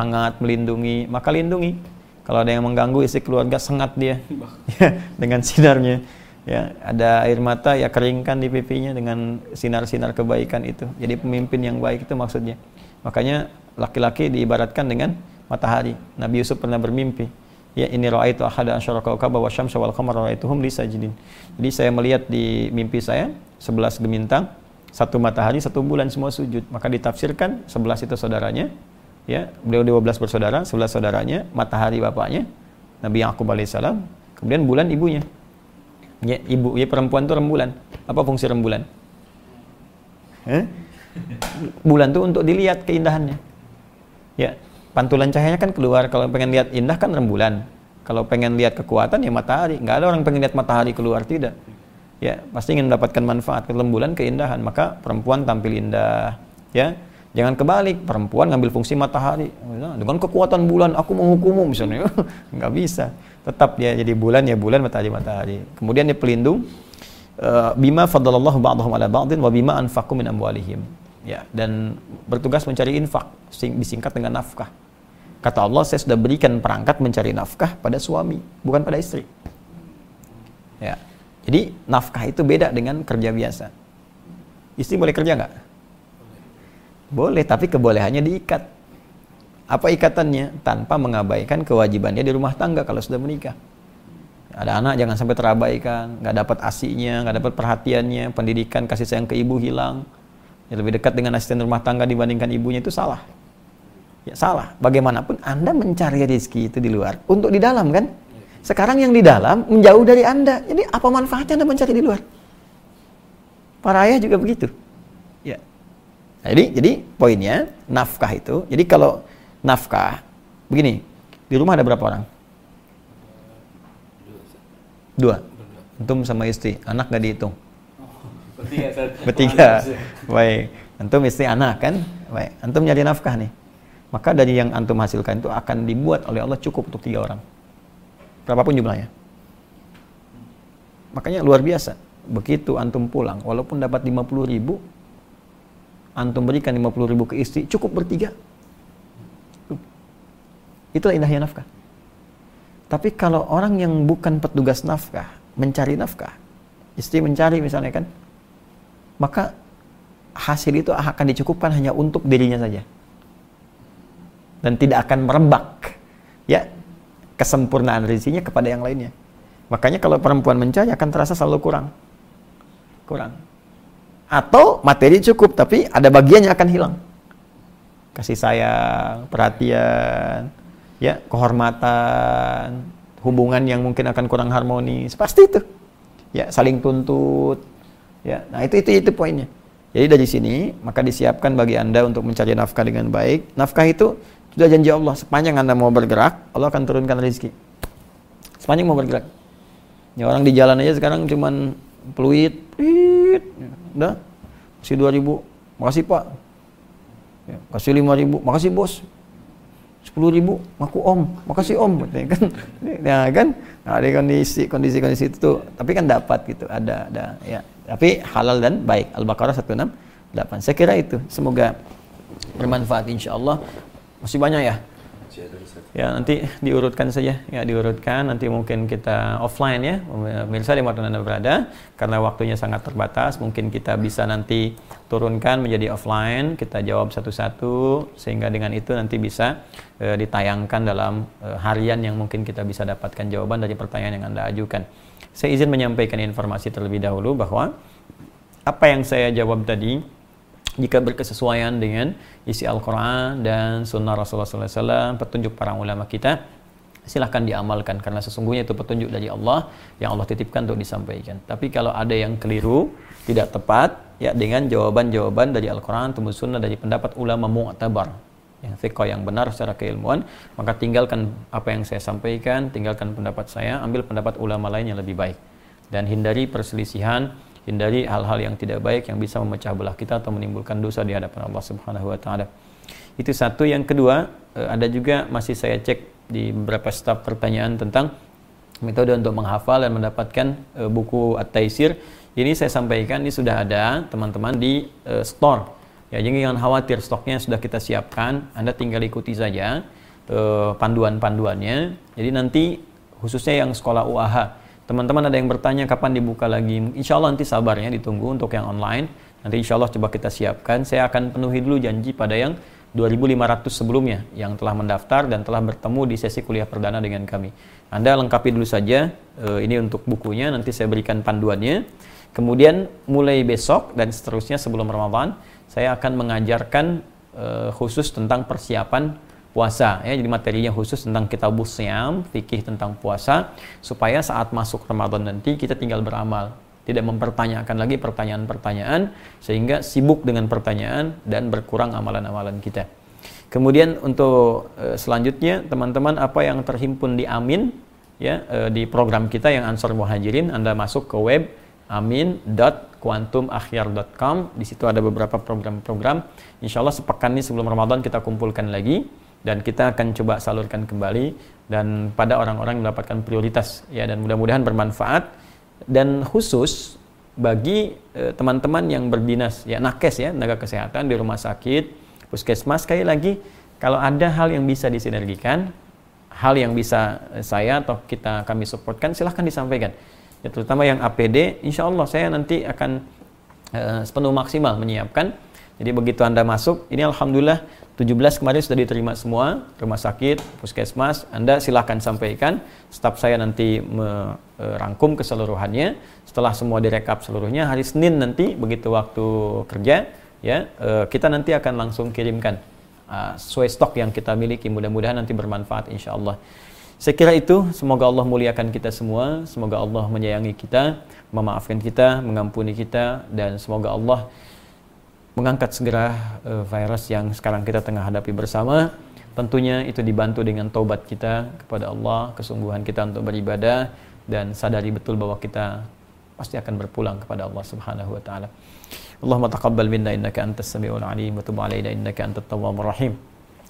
hangat melindungi, maka lindungi. Kalau ada yang mengganggu isi keluarga sengat dia ya, dengan sinarnya ya ada air mata ya keringkan di pipinya dengan sinar-sinar kebaikan itu. Jadi pemimpin yang baik itu maksudnya. Makanya laki-laki diibaratkan dengan matahari. Nabi Yusuf pernah bermimpi ya ini ra'aitu ahada asyara kawkaba wa syamsa wal qamara ra'aituhum li sajidin jadi saya melihat di mimpi saya sebelas gemintang satu matahari satu bulan semua sujud. Maka ditafsirkan sebelas itu saudaranya ya beliau dua belas bersaudara sebelas saudaranya matahari bapaknya Nabi Yakub alaihissalam kemudian bulan ibunya Ya, ibu, ya perempuan itu rembulan. Apa fungsi rembulan? Eh? Bulan itu untuk dilihat keindahannya. Ya, pantulan cahayanya kan keluar. Kalau pengen lihat indah kan rembulan. Kalau pengen lihat kekuatan ya matahari. Nggak ada orang pengen lihat matahari keluar tidak. Ya, pasti ingin mendapatkan manfaat. Rembulan keindahan, maka perempuan tampil indah. Ya, jangan kebalik. Perempuan ngambil fungsi matahari. Dengan kekuatan bulan aku menghukummu misalnya. Nggak bisa tetap dia jadi bulan ya bulan matahari matahari. Kemudian dia pelindung uh, bima fadlallahu ba'dahum ala ba'din wa bima anfaqu min amwalihim. Ya dan bertugas mencari infak disingkat dengan nafkah. Kata Allah saya sudah berikan perangkat mencari nafkah pada suami bukan pada istri. Ya jadi nafkah itu beda dengan kerja biasa. Istri boleh kerja nggak? Boleh tapi kebolehannya diikat apa ikatannya? Tanpa mengabaikan kewajibannya di rumah tangga kalau sudah menikah. Ada anak jangan sampai terabaikan, nggak dapat asinya, nggak dapat perhatiannya, pendidikan kasih sayang ke ibu hilang. Ya, lebih dekat dengan asisten rumah tangga dibandingkan ibunya itu salah. Ya salah. Bagaimanapun Anda mencari rezeki itu di luar, untuk di dalam kan? Sekarang yang di dalam menjauh dari Anda. Jadi apa manfaatnya Anda mencari di luar? Para ayah juga begitu. Ya. Jadi jadi poinnya nafkah itu. Jadi kalau nafkah. Begini, di rumah ada berapa orang? Dua. Antum sama istri, anak gak dihitung? Bertiga. Baik. Antum istri anak kan? Baik. Antum nyari nafkah nih. Maka dari yang antum hasilkan itu akan dibuat oleh Allah cukup untuk tiga orang. Berapapun jumlahnya. Makanya luar biasa. Begitu antum pulang, walaupun dapat 50 ribu, antum berikan 50 ribu ke istri, cukup bertiga. Itulah indahnya nafkah. Tapi kalau orang yang bukan petugas nafkah, mencari nafkah, istri mencari misalnya kan, maka hasil itu akan dicukupkan hanya untuk dirinya saja. Dan tidak akan merembak ya kesempurnaan rezekinya kepada yang lainnya. Makanya kalau perempuan mencari akan terasa selalu kurang. Kurang. Atau materi cukup tapi ada bagiannya akan hilang. Kasih sayang perhatian ya kehormatan hubungan yang mungkin akan kurang harmonis pasti itu. Ya saling tuntut. Ya nah itu itu itu poinnya. Jadi dari sini maka disiapkan bagi anda untuk mencari nafkah dengan baik. Nafkah itu sudah janji Allah, sepanjang Anda mau bergerak, Allah akan turunkan rezeki. Sepanjang mau bergerak. Ya orang di jalan aja sekarang cuman peluit, peluit, udah, kasih dua ribu, makasih pak, ya, kasih lima ribu, makasih bos, sepuluh ribu, maku om, makasih om, kan, ya kan, nah, ada kondisi kondisi kondisi itu, tuh. tapi kan dapat gitu, ada ada, ya, tapi halal dan baik. Al-Baqarah 168. Saya kira itu, semoga bermanfaat insya Allah. Masih banyak ya? Ya nanti diurutkan saja, ya diurutkan. Nanti mungkin kita offline ya, pemirsa di mana anda berada, karena waktunya sangat terbatas. Mungkin kita bisa nanti turunkan menjadi offline, kita jawab satu-satu, sehingga dengan itu nanti bisa e, ditayangkan dalam e, harian yang mungkin kita bisa dapatkan jawaban dari pertanyaan yang anda ajukan. Saya izin menyampaikan informasi terlebih dahulu bahwa apa yang saya jawab tadi jika berkesesuaian dengan isi Al-Quran dan Sunnah Rasulullah SAW, petunjuk para ulama kita, silahkan diamalkan karena sesungguhnya itu petunjuk dari Allah yang Allah titipkan untuk disampaikan. Tapi kalau ada yang keliru, tidak tepat, ya dengan jawaban-jawaban dari Al-Quran, Tumus Sunnah, dari pendapat ulama mu'tabar, yang fiqh yang benar secara keilmuan, maka tinggalkan apa yang saya sampaikan, tinggalkan pendapat saya, ambil pendapat ulama lain yang lebih baik. Dan hindari perselisihan, hindari hal-hal yang tidak baik yang bisa memecah belah kita atau menimbulkan dosa di hadapan Allah Subhanahu wa taala. Itu satu, yang kedua eh, ada juga masih saya cek di beberapa staf pertanyaan tentang metode untuk menghafal dan mendapatkan eh, buku At-Taisir. Ini saya sampaikan ini sudah ada teman-teman di uh, store. Ya, jadi jangan khawatir stoknya sudah kita siapkan, Anda tinggal ikuti saja panduan-panduannya. Jadi nanti khususnya yang sekolah UAH Teman-teman ada yang bertanya kapan dibuka lagi. Insya Allah nanti sabarnya ditunggu untuk yang online. Nanti insya Allah coba kita siapkan. Saya akan penuhi dulu janji pada yang 2.500 sebelumnya yang telah mendaftar dan telah bertemu di sesi kuliah perdana dengan kami. Anda lengkapi dulu saja uh, ini untuk bukunya, nanti saya berikan panduannya. Kemudian mulai besok dan seterusnya sebelum Ramadan, saya akan mengajarkan uh, khusus tentang persiapan puasa ya. Jadi materinya khusus tentang kitab siam fikih tentang puasa supaya saat masuk Ramadan nanti kita tinggal beramal. Tidak mempertanyakan lagi pertanyaan-pertanyaan sehingga sibuk dengan pertanyaan dan berkurang amalan-amalan kita. Kemudian untuk e, selanjutnya teman-teman apa yang terhimpun di Amin ya e, di program kita yang Ansor Muhajirin Anda masuk ke web amin.quantumakhir.com di situ ada beberapa program-program. Insya Allah sepekan ini sebelum Ramadan kita kumpulkan lagi dan kita akan coba salurkan kembali dan pada orang-orang mendapatkan prioritas. Ya dan mudah-mudahan bermanfaat. Dan khusus bagi eh, teman-teman yang berdinas ya nakes ya tenaga kesehatan di rumah sakit puskesmas sekali lagi kalau ada hal yang bisa disinergikan hal yang bisa eh, saya atau kita kami supportkan silahkan disampaikan. Ya, terutama yang APD insya Allah saya nanti akan uh, sepenuh maksimal menyiapkan. Jadi begitu anda masuk ini alhamdulillah 17 kemarin sudah diterima semua rumah sakit, puskesmas. Anda silahkan sampaikan. Staf saya nanti merangkum keseluruhannya. Setelah semua direkap seluruhnya, hari Senin nanti begitu waktu kerja, ya eh, kita nanti akan langsung kirimkan uh, sesuai stok yang kita miliki. Mudah-mudahan nanti bermanfaat, insya Allah. Saya kira itu. Semoga Allah muliakan kita semua. Semoga Allah menyayangi kita, memaafkan kita, mengampuni kita, dan semoga Allah mengangkat segera uh, virus yang sekarang kita tengah hadapi bersama. Tentunya itu dibantu dengan taubat kita kepada Allah, kesungguhan kita untuk beribadah dan sadari betul bahwa kita pasti akan berpulang kepada Allah Subhanahu wa taala. Allahumma taqabbal minna innaka antas samiul alim wa tub alaina innaka antat tawwabur rahim.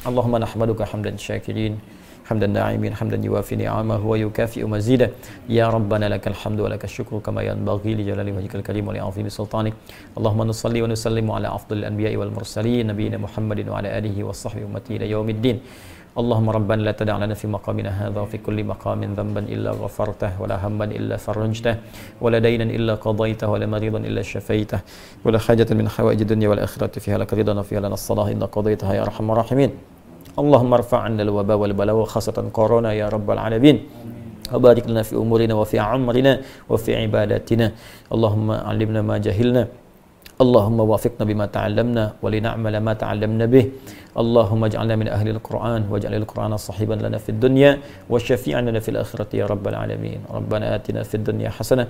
Allahumma nahmaduka hamdan syakirin حمدا ناعمين حمدا يوافي نعمه ويكافئ مزيده. يا ربنا لك الحمد ولك الشكر كما ينبغي لجلال وجهك الكريم ولعظيم سلطانك. اللهم نصلي ونسلم على أفضل الأنبياء والمرسلين نبينا محمد وعلى آله وصحبه أمته إلى يوم الدين. اللهم ربنا لا تدع لنا في مقامنا هذا وفي كل مقام ذنبا إلا غفرته ولا هما إلا فرجته ولا دينا إلا قضيته ولا مريضا إلا شفيته ولا حاجة من حوائج الدنيا والآخرة فيها لك رضا وفيها لنا الصلاة إن قضيتها يا أرحم الراحمين. اللهم ارفع عنا الوباء والبلاء وخاصة كورونا يا رب العالمين. وبارك لنا في أمورنا وفي عمرنا وفي عباداتنا. اللهم علمنا ما جهلنا. اللهم وافقنا بما تعلمنا ولنعمل ما تعلمنا به. اللهم اجعلنا من أهل القرآن واجعل القرآن صحيبا لنا في الدنيا وشفيعا لنا في الآخرة يا رب العالمين. ربنا آتنا في الدنيا حسنة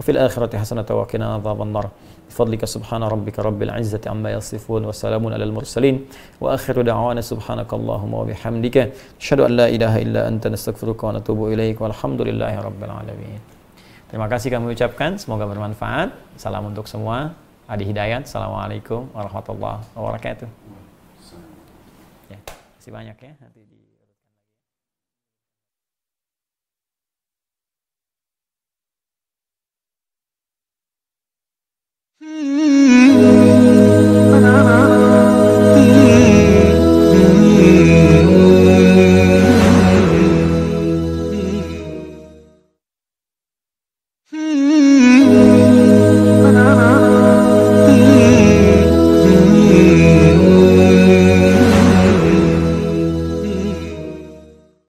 وفي الآخرة حسنة وقنا عذاب النار. بفضلك سبحان ربك رب العزة عما يصفون وسلام على المرسلين وآخر دعوانا سبحانك اللهم وبحمدك أشهد أن لا إله إلا أنت نستغفرك ونتوب إليك والحمد لله رب العالمين Terima kasih kami ucapkan, semoga bermanfaat. Salam untuk semua. Adi Hidayat, Assalamualaikum warahmatullahi wabarakatuh. Ya, kasih banyak ya. Mm-hmm.